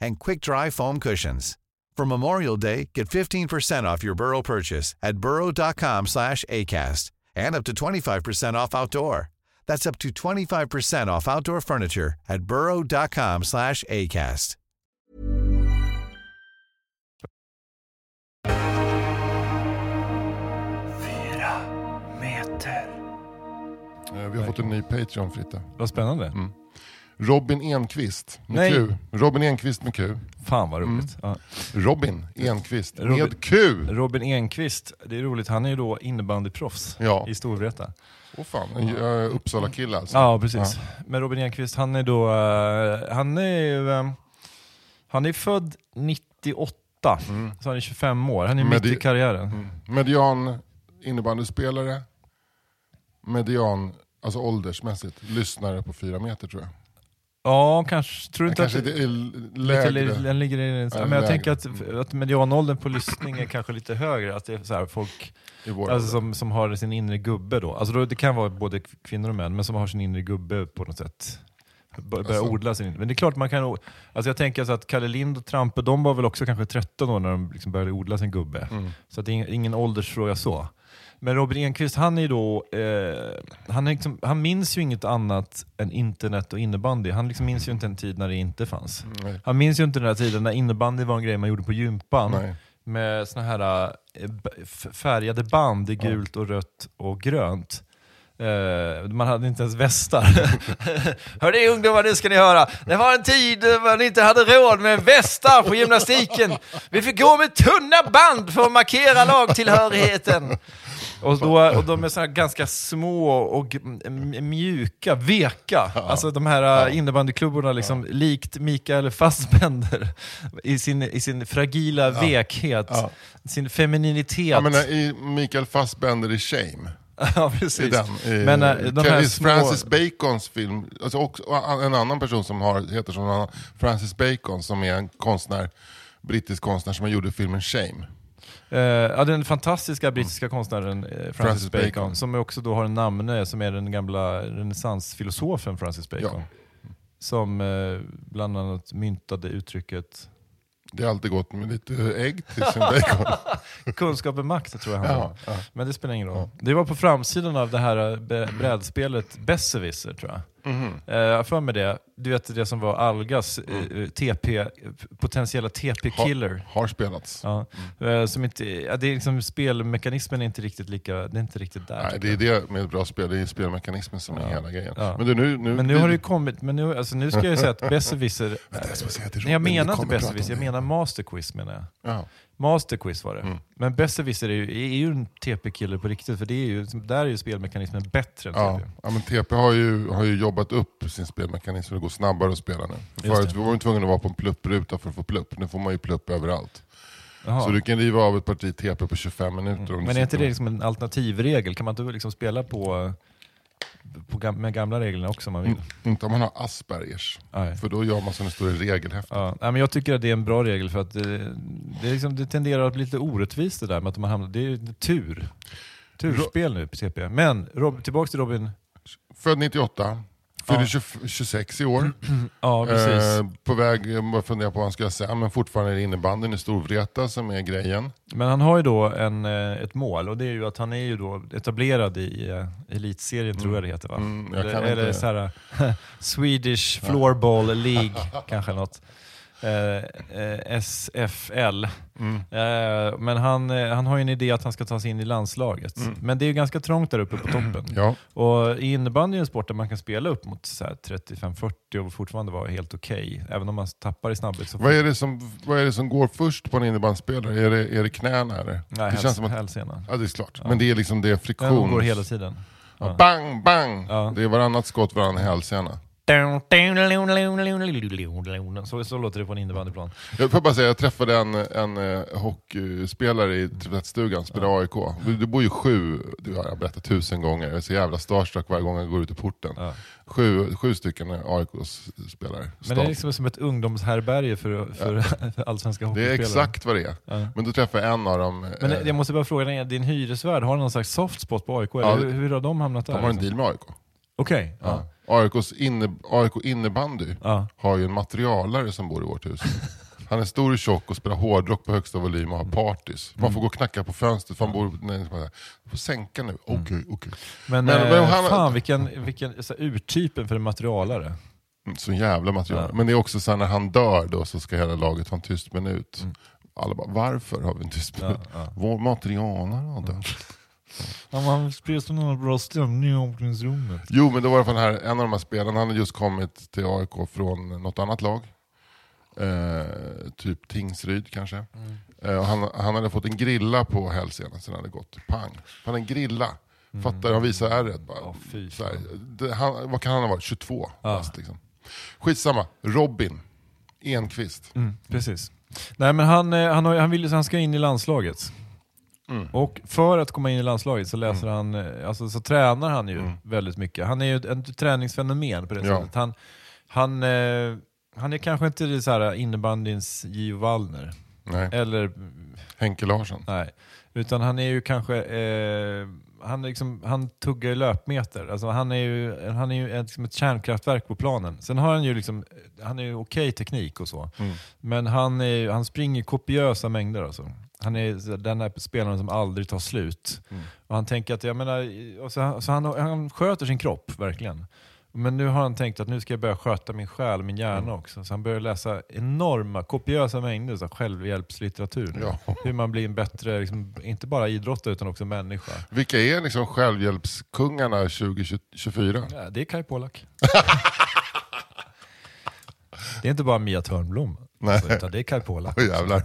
and quick-dry foam cushions. For Memorial Day, get 15% off your Burrow purchase at burrow.com slash ACAST and up to 25% off outdoor. That's up to 25% off outdoor furniture at burrow.com slash ACAST. Eh, Vi har fått en ny Patreon Fritte. Vad spännande. Mm. Robin Enqvist med Nej. Q. Robin Enqvist med Q. Fan vad roligt. Ja. Robin Enqvist Robin- med Q! Robin Enqvist, det är roligt, han är ju då innebandyproffs Ja. i Storvreta. Åh fan, en uh, Uppsala-kille alltså. Ja, precis. Men Robin Enqvist, han är då, eh, han är ju, eh, han är född 98, så han är 25 år. Han är Men mitt i karriären. Mm. Median innebandyspelare. Median, alltså åldersmässigt, lyssnare på fyra meter tror jag. Ja, kanske. Tror du inte Kanske att... det är lägre. den ligger i, Ja, men jag tänker att, att medianåldern på lyssning är kanske lite högre. Att det är så här, folk alltså, som, som har sin inre gubbe då. Alltså då. Det kan vara både kvinnor och män, men som har sin inre gubbe på något sätt. Bör- Börjar Alltså- odla sin Men det är klart man kan... Alltså jag tänker så att Kalle Lind och Trampe, de var väl också kanske 13 år när de liksom började odla sin gubbe. Mm. Så att det är ing- ingen åldersfråga så. Men Robin Enquist, han är då, eh, han, är liksom, han minns ju inget annat än internet och innebandy. Han liksom minns ju inte en tid när det inte fanns. Nej. Han minns ju inte den här tiden när innebandy var en grej man gjorde på gympan. Nej. Med såna här eh, färgade band i gult och rött och grönt. Eh, man hade inte ens västar. [LAUGHS] Hörni ungdomar, nu ska ni höra. Det var en tid då man inte hade råd med västar på gymnastiken. Vi fick gå med tunna band för att markera lagtillhörigheten. Och, då, och de är så ganska små och mjuka, veka. Alltså de här äh, innebandyklubborna, liksom, likt Mikael Fassbender i sin, i sin fragila vekhet, Ja. sin femininitet. Jag menar i Mikael Fassbender i Shame. [LAUGHS] ja, I precis. den. I, Men, äh, de här i små- Francis Bacons film, alltså också, en annan person som har, heter som Francis Bacon som är en konstnär, brittisk konstnär som har gjort filmen Shame. Eh, ja, den fantastiska brittiska konstnären eh, Francis, Francis Bacon, Bacon. som också då har en namne som är den gamla renässansfilosofen Francis Bacon. Som eh, bland annat myntade uttrycket Det har alltid gått med lite ägg till sin bacon. [LAUGHS] kunskap är makt, tror jag han Ja, ja. Men det spelar ingen roll. Det var på framsidan av det här brädspelet Besserwisser, tror jag. Eh, Jag har för mig det. Du vet det som var Algas Mm. eh, TP, potentiella TP-killer. Har spelats. Ja. Mm. Eh, Som inte, ja, det är liksom, spelmekanismen är inte riktigt lika, det är inte riktigt där. Nej, det är det med ett bra spel, det är spelmekanismen som är hela grejen. Ja. Men du, nu, nu, Men nu har det ju kommit, men nu, alltså, nu ska jag säga att Besserwisser... [LAUGHS] Jag jag menar inte Besserwisser, jag menar Masterquiz menar jag. Ja. Masterquiz var det. Mm. Men Besserwisser är ju, är ju en TP-killer på riktigt, för det är ju, där är ju spelmekanismen bättre än Ja. TP. ja, men TP har ju, har ju jobbat upp sin spelmekanism för det går snabbare att spela nu. Förut var man tvungen att vara på en pluppruta för att få plupp, nu får man ju plupp överallt. Jaha. Så du kan riva av ett parti TP på 25 minuter. du Men är inte det liksom en alternativregel? Kan man inte liksom spela på, på med gamla reglerna också om man vill? Mm, Inte om man har Aspergers. Nej. För då gör man som det står i regelhäftet. Ja, men jag tycker att det är en bra regel för att det, det, liksom, det tenderar att bli lite orättvist det där med att man hamnar, det är ju tur. Turspel nu på TP. Men Rob, tillbaks till Robin. Född 98, fyller Ja. 20 26 i år. [CLEARS THROAT] Ja, precis. Eh, på väg, jag funderar på vad han ska säga, men fortfarande är det innebandyn i Storvreta som är grejen. Men han har ju då en, eh, ett mål och det är ju att han är ju då etablerad i eh, elitserien tror jag det heter va? Mm, jag eller eller inte- så här, [LAUGHS] Swedish Floorball League [LAUGHS] kanske något. Eh, eh, SFL. Mm. Eh, men han, eh, han har ju en idé att han ska ta sig in i landslaget. Men det är ju ganska trångt där uppe på toppen. Mm. Ja, Och innebandy är en sport där man kan spela upp mot så här 35-40 och fortfarande vara helt okej. Även om man tappar i snabbhet. Vad, är det som, vad är det som går först på en innebandyspelare? Är det, är det knäna eller? Nej, det känns som att, hälsenan. ja det är klart. Men det är liksom det är Den friktion. går hela tiden. Ja, Bang, bang! Ja. Det är varannat skott, varannan hälsena. Så, så låter det på en innebandyplan. Jag får bara säga, jag träffade en, en eh, hockeyspelare i tvättstugan, spelade AIK. Du, du bor ju sju, du har jag berättat tusen gånger, jag är så jävla starstruck varje gång jag går ut i porten. Ja. Sju, sju stycken AIK-spelare. Men det är liksom som ett ungdomshärbärge för, för, [LAUGHS] för allsvenska det hockeyspelare. är exakt vad det är. Ja. Men då träffade jag en av dem. eh, Men jag måste bara fråga dig, din hyresvärd, har någon slags soft spot på AIK? Eller Ja, hur, hur har de hamnat där? de har en deal med AIK. Okej. ja. AIKs inne, AIK innebandy Ja. har ju en materialare som bor i vårt hus. Han är stor och tjock och spelar hårdrock på högsta volym och har partys. Man får gå och knacka på fönstret för han bor... Nej, får sänka nu. Okej, okej. Men, Men- eh, men han- fan vilken, vilken så här, urtypen för en materialare. Mm, Så jävla material. Ja. Men det är också så här, när han dör då så ska hela laget ha en tyst minut. Alla bara, varför har vi en tyst minut? Mm. ja. Vår materialare har dött. Ja, man sprider så någon bra stämning i omklädningsrummet. Jo men det var i alla fall här, en av de här spelarna, han hade just kommit till AIK från något annat lag. Eh, typ Tingsryd kanske. Mm. Eh, han, han hade fått en grilla på hälsenan sen hade gått pang. Han en grilla. Fattar du? Han visar ärret bara. Mm. Här, det, han, vad kan han ha varit? 22 Ja. fast, liksom. Skitsamma, Robin Enqvist. Mm, precis. Nej men han, eh, han, har, han, vill, ju- han ska in i landslaget. Mm. Och för att komma in i landslaget så läser han, eh, alltså så tränar han ju Mm. väldigt mycket. Han är ju ett, träningsfenomen på det Ja. sättet. Han, han, eh, han är kanske inte så här innebandyns Gio Wallner. Nej, Eller, Henke Larsson. nej. Utan han är ju kanske, eh, han, liksom, han tuggar i löpmeter. Alltså han är ju, han är ju ett, liksom ett kärnkraftverk på planen. Sen har han ju liksom, han är ju okej teknik och så. Mm. Men han, är, han springer kopiösa mängder alltså. Han är den här spelaren som aldrig tar slut. Mm. Och han tänker att, jag menar, så, så han, han sköter sin kropp verkligen. Men nu har han tänkt att nu ska jag börja sköta min själ min hjärna Mm. också. Så han börjar läsa enorma, kopiösa mängder så självhjälpslitteratur. Ja. Hur man blir en bättre, liksom, inte bara idrottare utan också människa. Vilka är liksom självhjälpskungarna 2024? Ja, det är Kai Pollak. [LAUGHS] det är inte bara Mia Törnblom, Nej. alltså, utan det är Kai Pollak. [LAUGHS] Åh jävlar.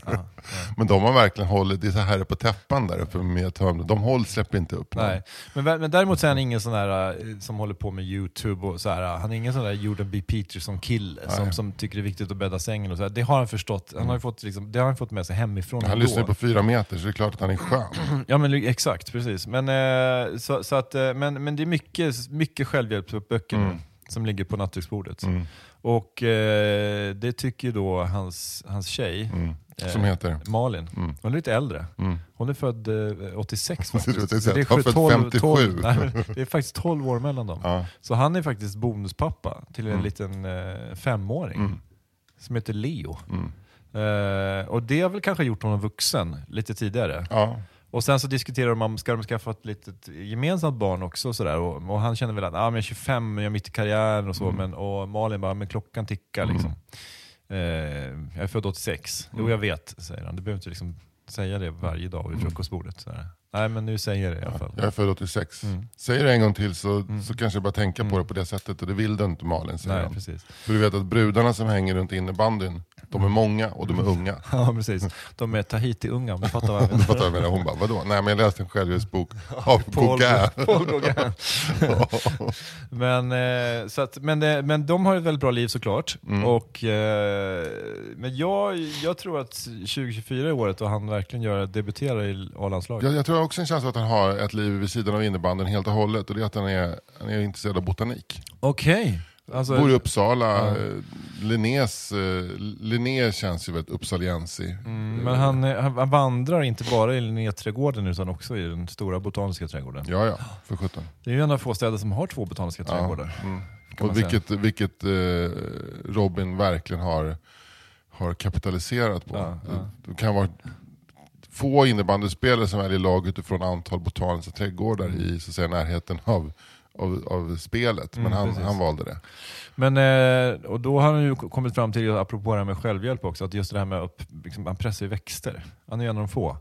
Men de har verkligen hållit, det är så här på täppan där uppe med Törnblom. De håll, släpper inte upp. Nej. Men, men däremot så är han ingen sån där eh, som håller på med YouTube och så här. Han är ingen sån där Jordan B. Peterson-kille som, som tycker det är viktigt att bädda sängen och så här. Det har han förstått. Han har ju fått, liksom, det har han fått med sig hemifrån Han ändå. lyssnar på fyra meter så det är klart att han är skön. [CLEARS THROAT] Ja men exakt, precis. Men, eh, så, så att, eh, men, men det är mycket, mycket självhjälpsböcker nu som ligger på nattduksbordet. Mm. Och eh, det tycker då hans, hans tjej, Mm. eh, Som heter? Malin. Mm. Hon är lite äldre. Mm. Hon är född eh, 86 Jag faktiskt. det, är är född 12, 57. 12, nej, det är faktiskt 12 år mellan dem. Ja. Så han är faktiskt bonuspappa till en Mm. liten eh, femåring Mm. som heter Leo. Mm. Eh, och det har väl kanske gjort honom vuxen lite tidigare. Ja. Och sen så diskuterar de om ska de skaffa ett litet gemensamt barn också. Och, sådär. Och, och han känner väl att ah, men jag är 25, jag är mitt i karriären och så. Mm. Men, och Malin bara, men klockan tickar liksom. Eh, jag är född 86. Mm. Jo jag vet, säger han. Du behöver inte liksom säga det varje dag vid frukostbordet. Sådär. Nej men nu säger jag det i alla fall. Jag är född 86. Mm. Säger du en gång till så, så kanske jag bara tänka på det på det sättet och det vill du inte Malin säger Nej, han. precis. För du vet att brudarna som hänger runt innebandyn, de är många och de är unga. [LAUGHS] Ja precis. De är Tahiti-unga om du fattar vad jag [LAUGHS] Du menar. fattar vad jag menar? Hon bara, vadå? Nej men jag läste en självhjälpsbok [LAUGHS] av Paul, Gauguin. Paul Gauguin. men, eh, så att, men, eh, men de har ett väldigt bra liv såklart. Mm. Och, eh, men jag, jag tror att 2024 är året då han verkligen gör, debuterar i A-landslaget. Jag, jag tror också en känsla att han har ett liv vid sidan av innebandyn helt och hållet och det är att han är, han är intresserad av botanik. Okej. Alltså, Bor i Uppsala, Ja. eh, Linnés, eh, Linné känns ju väldigt uppsaliensig. mm, men han, eh, han han vandrar inte bara i Linnéträdgården utan också i den stora botaniska trädgården. Ja, ja, för sjutton. Det är ju en av få städer som har två botaniska trädgårdar. Mm. Och vilket, vilket eh, Robin verkligen har, har kapitaliserat på. Ja, ja. Det kan vara få innebandyspelare som väljer lag utifrån antal botaniska trädgårdar i så att säga, närheten av, av, av spelet. Men Mm, han, precis. han valde det. Men, eh, och då har han ju kommit fram till, apropå det här med självhjälp också, att just det här med att liksom, han pressar ju växter. Han är ju en av de få.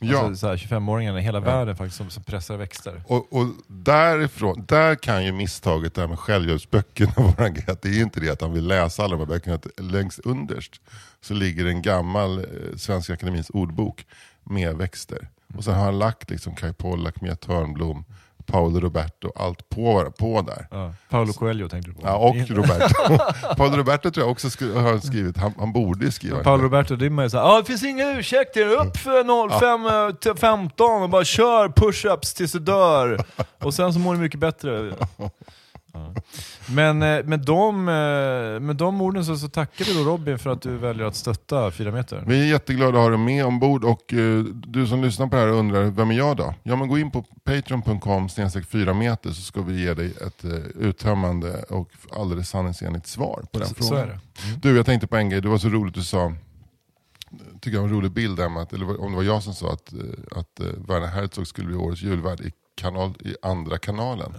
Ja. Alltså, så här, 25-åringarna i hela världen faktiskt som, som pressar växter. Och, och därifrån, där kan ju misstaget där med självhjälpsböckerna [LAUGHS] vara. Att Det är inte det att han vill läsa alla de här böckerna. Att längst underst så ligger en gammal eh, Svenska Akademins ordbok med växter. Och sen har han lagt liksom Kai Pollak, Mia Törnblom, Paolo Roberto, allt på, på där. Ja. Paolo Coelho tänkte du på? Ja, och Roberto. [LAUGHS] Paolo Roberto tror jag också skri- har skrivit, han, han borde ju skriva. Paolo Roberto Dimma är såhär, ah, det finns inga ursäkter, upp för 05 eh, till 15 och bara kör push-ups tills du dör. [LAUGHS] Och sen så mår du mycket bättre. Men eh, med de, eh, med de orden så, så tackar vi då Robin för att du väljer att stötta 4 meter. Vi är jätteglada att ha dig med ombord och eh, du som lyssnar på det här undrar, vem är jag då? Ja men gå in på patreon.com 4 meter så ska vi ge dig ett eh, uttömmande och alldeles sanningsenligt svar på den Så, frågan. så är det. Du, jag tänkte på en grej, det var så roligt du sa, tycker jag var en rolig bild Emma, att, eller om det var jag som sa att, att Werner Herzog skulle bli årets julvärd i, kanal, i andra kanalen.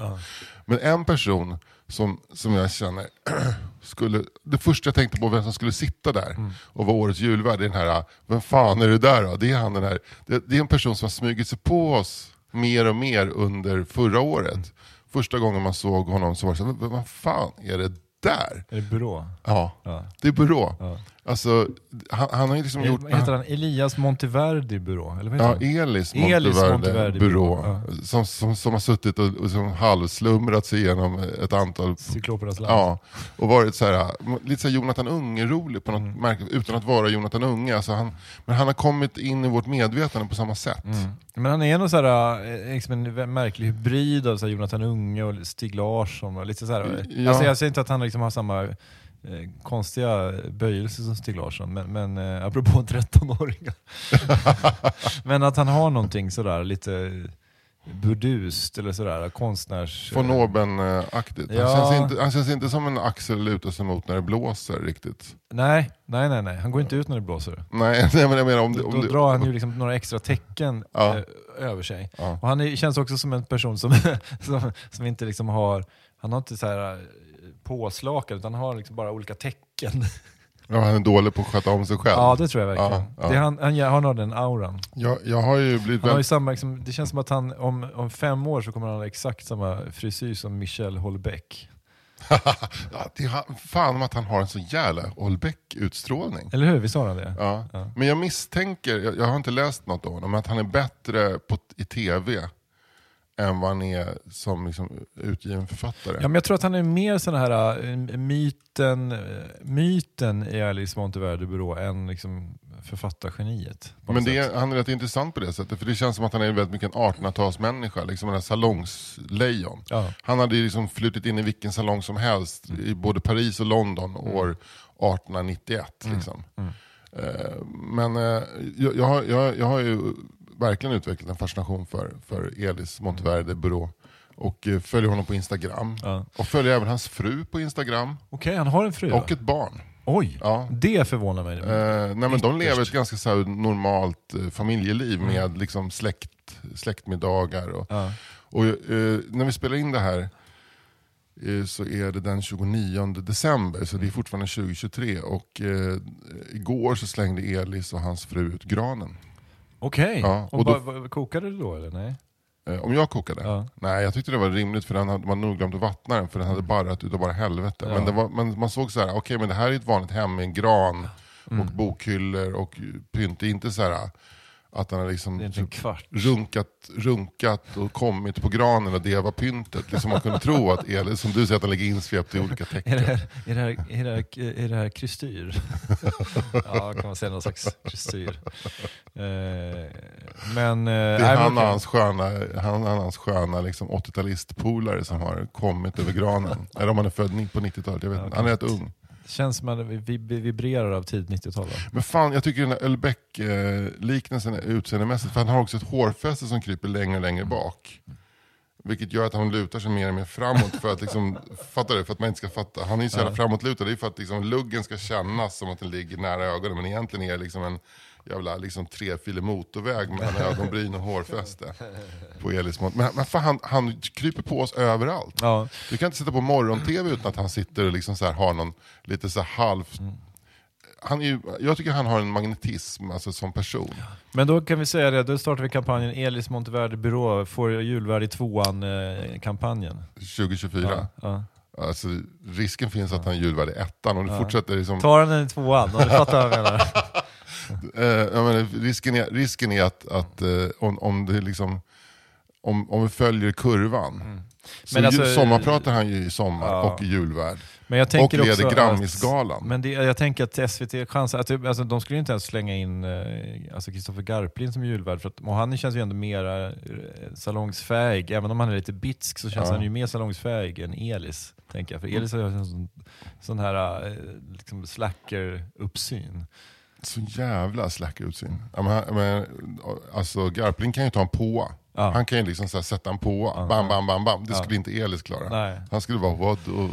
Men en person som, som jag känner, [CLEARS THROAT] skulle, det första jag tänkte på vem som skulle sitta där och vara årets julvärd, är den här, vem fan är det där då? Det är, han den här, det, det är en person som har smugit sig på oss mer och mer under förra året. Första gången man såg honom så var det så här, "Men vad fan är det där? Är det Burå? Ja, Ja. det är Burå. Ja. Alltså, han, han har ju liksom gjort... Vad heter han? Elias Monteverdi Burå? Eller vad Ja, heter han? Elis Elis Monteverde Monteverde Byrå. Byrå, Som, som, som har suttit och, och som halvslumrat sig igenom ett antal... Cyklopernas land. Ja, och varit så här, lite så här Jonathan Unge-rolig på något Mm. märkligt, utan att vara Jonathan Unge. Alltså han, men han har kommit in i vårt medvetande på samma sätt. Mm. Men han är så här, eh, liksom en märklig hybrid av så Jonathan Unge och Stig Larsson. Och lite så här. Ja. Alltså jag säger inte att han liksom har samma eh, konstiga böjelser som Stig Larsson, men, men eh, apropå [LAUGHS] 13-åringar. [LAUGHS] men att han har någonting sådär lite burdust eller sådär, konstnärs... Von oben-aktigt. Han, Ja. känns inte, han känns inte som en axel lutar sig mot när det blåser riktigt. Nej, nej, nej, nej. Han går inte ut när det blåser. Nej, [LAUGHS] nej men jag menar om, det- Då, om då det, drar han ju liksom några extra tecken Ja. eh, över sig. Ja. Och han är, känns också som en person som, som, som inte liksom har, han har inte så här påslakan utan han har liksom bara olika tecken. [LAUGHS] ja, han är dålig på att sköta om sig själv. Ja det tror jag verkligen. Ja, ja. Det, han, han, han har den auran. Jag, jag har ju blivit Han har ju samma, liksom, det känns som att han om, om fem år så kommer han ha exakt samma frisyr som Michel [LAUGHS] ja, det är fan om att han har en så jävla Olbeck-utstrålning. Eller hur? Visst har han det? Ja. Ja. Men jag misstänker, jag, jag har inte läst något om honom, men att han är bättre på, i tv än vad han är som liksom, utgiven författare. Ja, men jag tror att han är mer sån här äh, myten, äh, myten i Alice Monteverde Byrå än liksom författargeniet. Men det, är- han är rätt intressant på det sättet, för det känns som att han är väldigt mycket en 1800-talsmänniska, liksom en salongslejon. Ja. Han hade liksom flutit in i vilken salong som helst, i både Paris och London år 1891. Liksom. Eh, Men eh, jag, jag, har, jag, jag har ju verkligen utvecklat en fascination för, för Elis Monteverde Byrå. Och eh, följer honom på Instagram. Ja. Och följer även hans fru på Instagram. Okej, han har en fru Och ett barn. Oj, Ja. det förvånar mig. Eh, nej, men de lever ett ganska så här, normalt eh, familjeliv Mm. med liksom, släkt, släktmiddagar. Och, Ja. och, eh, när vi spelar in det här eh, så är det den 29 december, så det är fortfarande 2023. Och eh, igår så slängde Elis och hans fru ut granen. Okej, Ja, och och då- ba- ba- kokade det då eller? Nej? Eh, om jag kokade? Ja. Nej, jag tyckte det var rimligt för den hade man nog glömt att vattna den för den hade barrat utav bara helvete. Men, det var, men man såg så här, okej men det här är ett vanligt hem med en gran Mm. och bokhyllor och pynt. Det är inte så här att den har liksom kvart. runkat, runkat och kommit på granen och det var pyntet. Liksom man kunde tro att el, som du säger, att den ligger insvept i olika Är det tecken. här, är det här, är det här, är det här kristyr? [LAUGHS] ja, kan man säga någon slags kristyr. Eh, men... eh, Det är nej, han och hans sköna, han och hans sköna liksom 80-talistpolare som har kommit över granen. Eller om han är född på 90-talet, jag vet Ja, inte. Han är rätt ung. Känns som att vi, vi, vi vibrerar av tidigt 90-tal. va? Men fan, jag tycker den här Ölbeck-liknelsen är utseendemässigt, för han har också ett hårfäste som kryper längre och längre bak. Vilket gör att han lutar sig mer och mer framåt för att liksom, [LAUGHS] fatta det, för att man inte ska fatta. Han är ju så jävla framåtlutad, det är för att liksom, luggen ska kännas som att den ligger nära ögonen, men egentligen är det liksom en jävla liksom, trefilig motorväg mellan ögonbryn och hårfäste. På Elis Men, men fan, han, han kryper på oss överallt. Ja, Du kan inte sitta på morgon-tv utan att han sitter och liksom så här har någon lite så här halvt... Han är ju, jag tycker han har en magnetism alltså, som person. men då kan vi säga det, då startar vi kampanjen Elis Monteverde Byrå får julvärd i tvåan-kampanjen. 2024. ja, ja. Alltså, risken finns att han är julvärd i ettan. Om du fortsätter liksom, Ta den i tvåan, om du fattar vad jag menar. [LAUGHS] eh, menar, risken är, risken är att, att eh, om, om det liksom om, om vi följer kurvan. Så Men alltså- ju, sommarpratar han ju i sommar Ja. och i julvärd. Men jag Och tänker leder också Grammisgalan. Men det, jag tänker att SVT chansar, att alltså, de skulle ju inte ens slänga in eh, alltså Kristoffer Garplind som julvärd, för att, och han känns ju ändå mer eh, salongsfähig, även om han är lite bitsk så känns Ja. han ju mer salongsfähig än Elis. Tänker jag. För Elis har ju en sån, sån här eh, liksom slacker-uppsyn. Så jävla slack men, han- men, alltså, Garpling kan ju ta en påa. Ja. Han kan ju liksom så här, sätta en påa. Bam, bam, bam, bam. Det skulle inte Elis klara. Nej. Han skulle bara, vad då?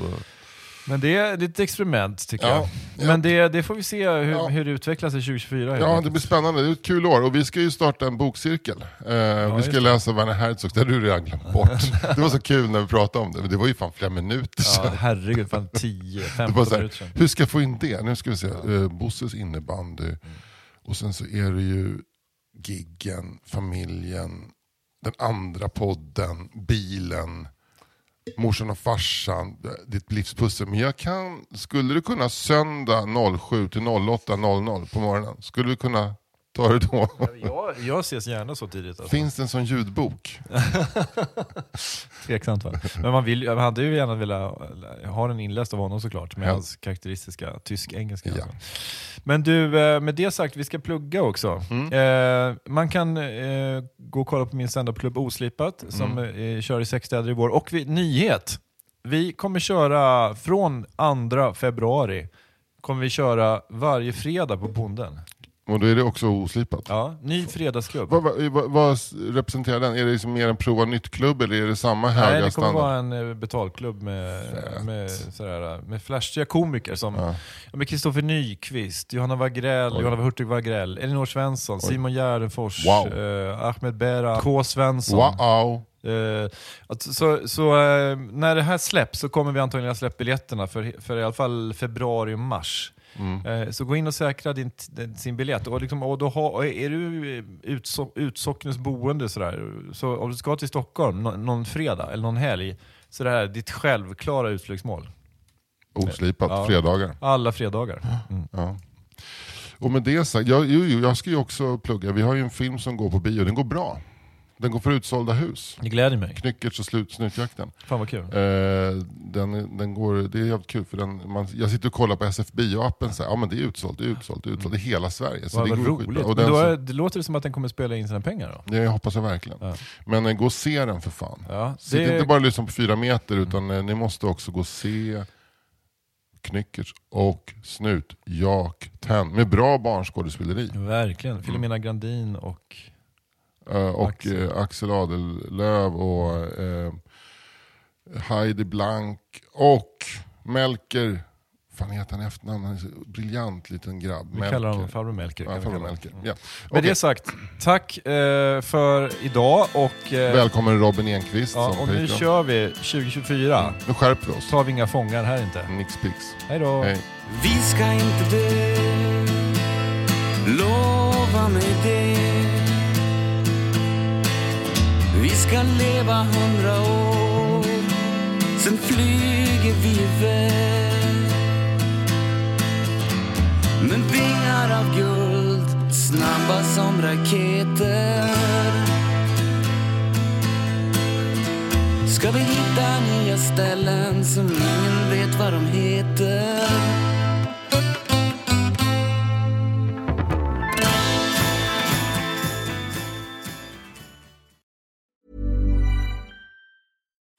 Men det är det är ett experiment tycker Ja, jag. ja. Men det, det får vi se hur, Ja. hur det utvecklar sig 2024. helt Ja, det blir spännande. Det är ett kul år. Och vi ska ju starta en bokcirkel. Eh, vi ska läsa Werner Herzogs, det har du redan glömt bort. [LAUGHS] det var så kul när vi pratade om det, men det var ju fan flera minuter Ja, sedan. herregud, fan [LAUGHS] 10-15 Det var så minuter sedan. hur ska jag få in det? Nu ska vi se. Eh, Bosses innebandy. Och sen så är det ju giggen, familjen, den andra podden, bilen, morsan och farsan, ditt livspussel. Men jag kan, skulle du kunna söndag 07 till 08.00 på morgonen, skulle du kunna ta det då? Jag, jag ses gärna så tidigt. Alltså. Finns det en sån ljudbok? [LAUGHS] Tveksamt va? Men man, vill, man hade ju gärna velat ha den inläst av honom såklart, med Ja. hans karaktäristiska tysk-engelska. Ja. alltså. Men du, eh, med det sagt, vi ska plugga också. Mm. Eh, man kan eh, gå och kolla på min standupklubb Oslipat, som Mm. eh, kör i sex städer i vår. Och vi, nyhet! Vi kommer köra från 2 februari, kommer vi köra varje fredag på Bonden. Och då är det också oslipat. Ja, ny fredagsklubb. Vad, vad, vad, vad representerar den? Är det liksom mer en prova nytt-klubb eller är det samma höga Nej, det kommer standard? vara en eh, betalklubb med, Fett. med, sådär, med flashiga komiker som Ja. med Kristoffer Nyqvist, Johanna Wagrell, Oj. Johanna Hurtig Wagrell, Elinor Svensson, Simon Gärdenfors, Wow. eh, Ahmed Bera, K. Svensson. Wow! Eh, att, så så eh, när det här släpps så kommer vi antagligen att släppa biljetterna för, för i alla fall februari och mars. Mm. Eh, Så gå in och säkra din, sin biljett. Och, liksom, och då ha, är du utso, utsocknes boende sådär, så om du ska till Stockholm nå, någon fredag eller någon helg, så det här är ditt självklara utflyktsmål. Oslipat, Ja. fredagar. Alla fredagar. Mm. Ja. Och med det sagt, jag, jag ska ju också plugga. Vi har ju en film som går på bio, den går bra. Den går för utsålda hus. Det gläder mig. Knyckertz och slut, Snutjakten. Fan vad kul. Eh, den, den går, det är jävligt kul för den, man, jag sitter och kollar på SF Bio-appen, ja men det är utsålt, det är utsålt, det är utsålt i hela Sverige. Så Vad det skitbra. roligt. Och Men den då som- är, det låter det som att den kommer spela in sina pengar då? Det hoppas jag verkligen. Ja. Men eh, gå och se den för fan. Ja, Sitt inte bara och lyssna på fyra meter utan eh, ni måste också gå och se Knyckertz och Snut, Jak, Tenn med bra barnskådespeleri. Verkligen. Filomena Grandin och... Eh, och Axel. Axel, Axel Adellöv och eh, Heidi Blank och Melker. fan heter han i efternamn? Han är så briljant liten grabb. Vi kallar honom farbror Melker. Ja, farbror. Melker. Ja. Med Okej. det sagt, tack eh, för idag och, eh, Välkommen Robin Enquist ja, som och nu kör vi 2024. Nu skärper vi oss. tar vi inga fångar här inte. Nix pix. Hej då! Hej. Vi ska inte dö Lova mig det vi ska leva hundra år. Sen flyger vi iväg. Med vingar av guld Snabba som raketer. Ska vi hitta nya ställen som ingen vet vad de heter?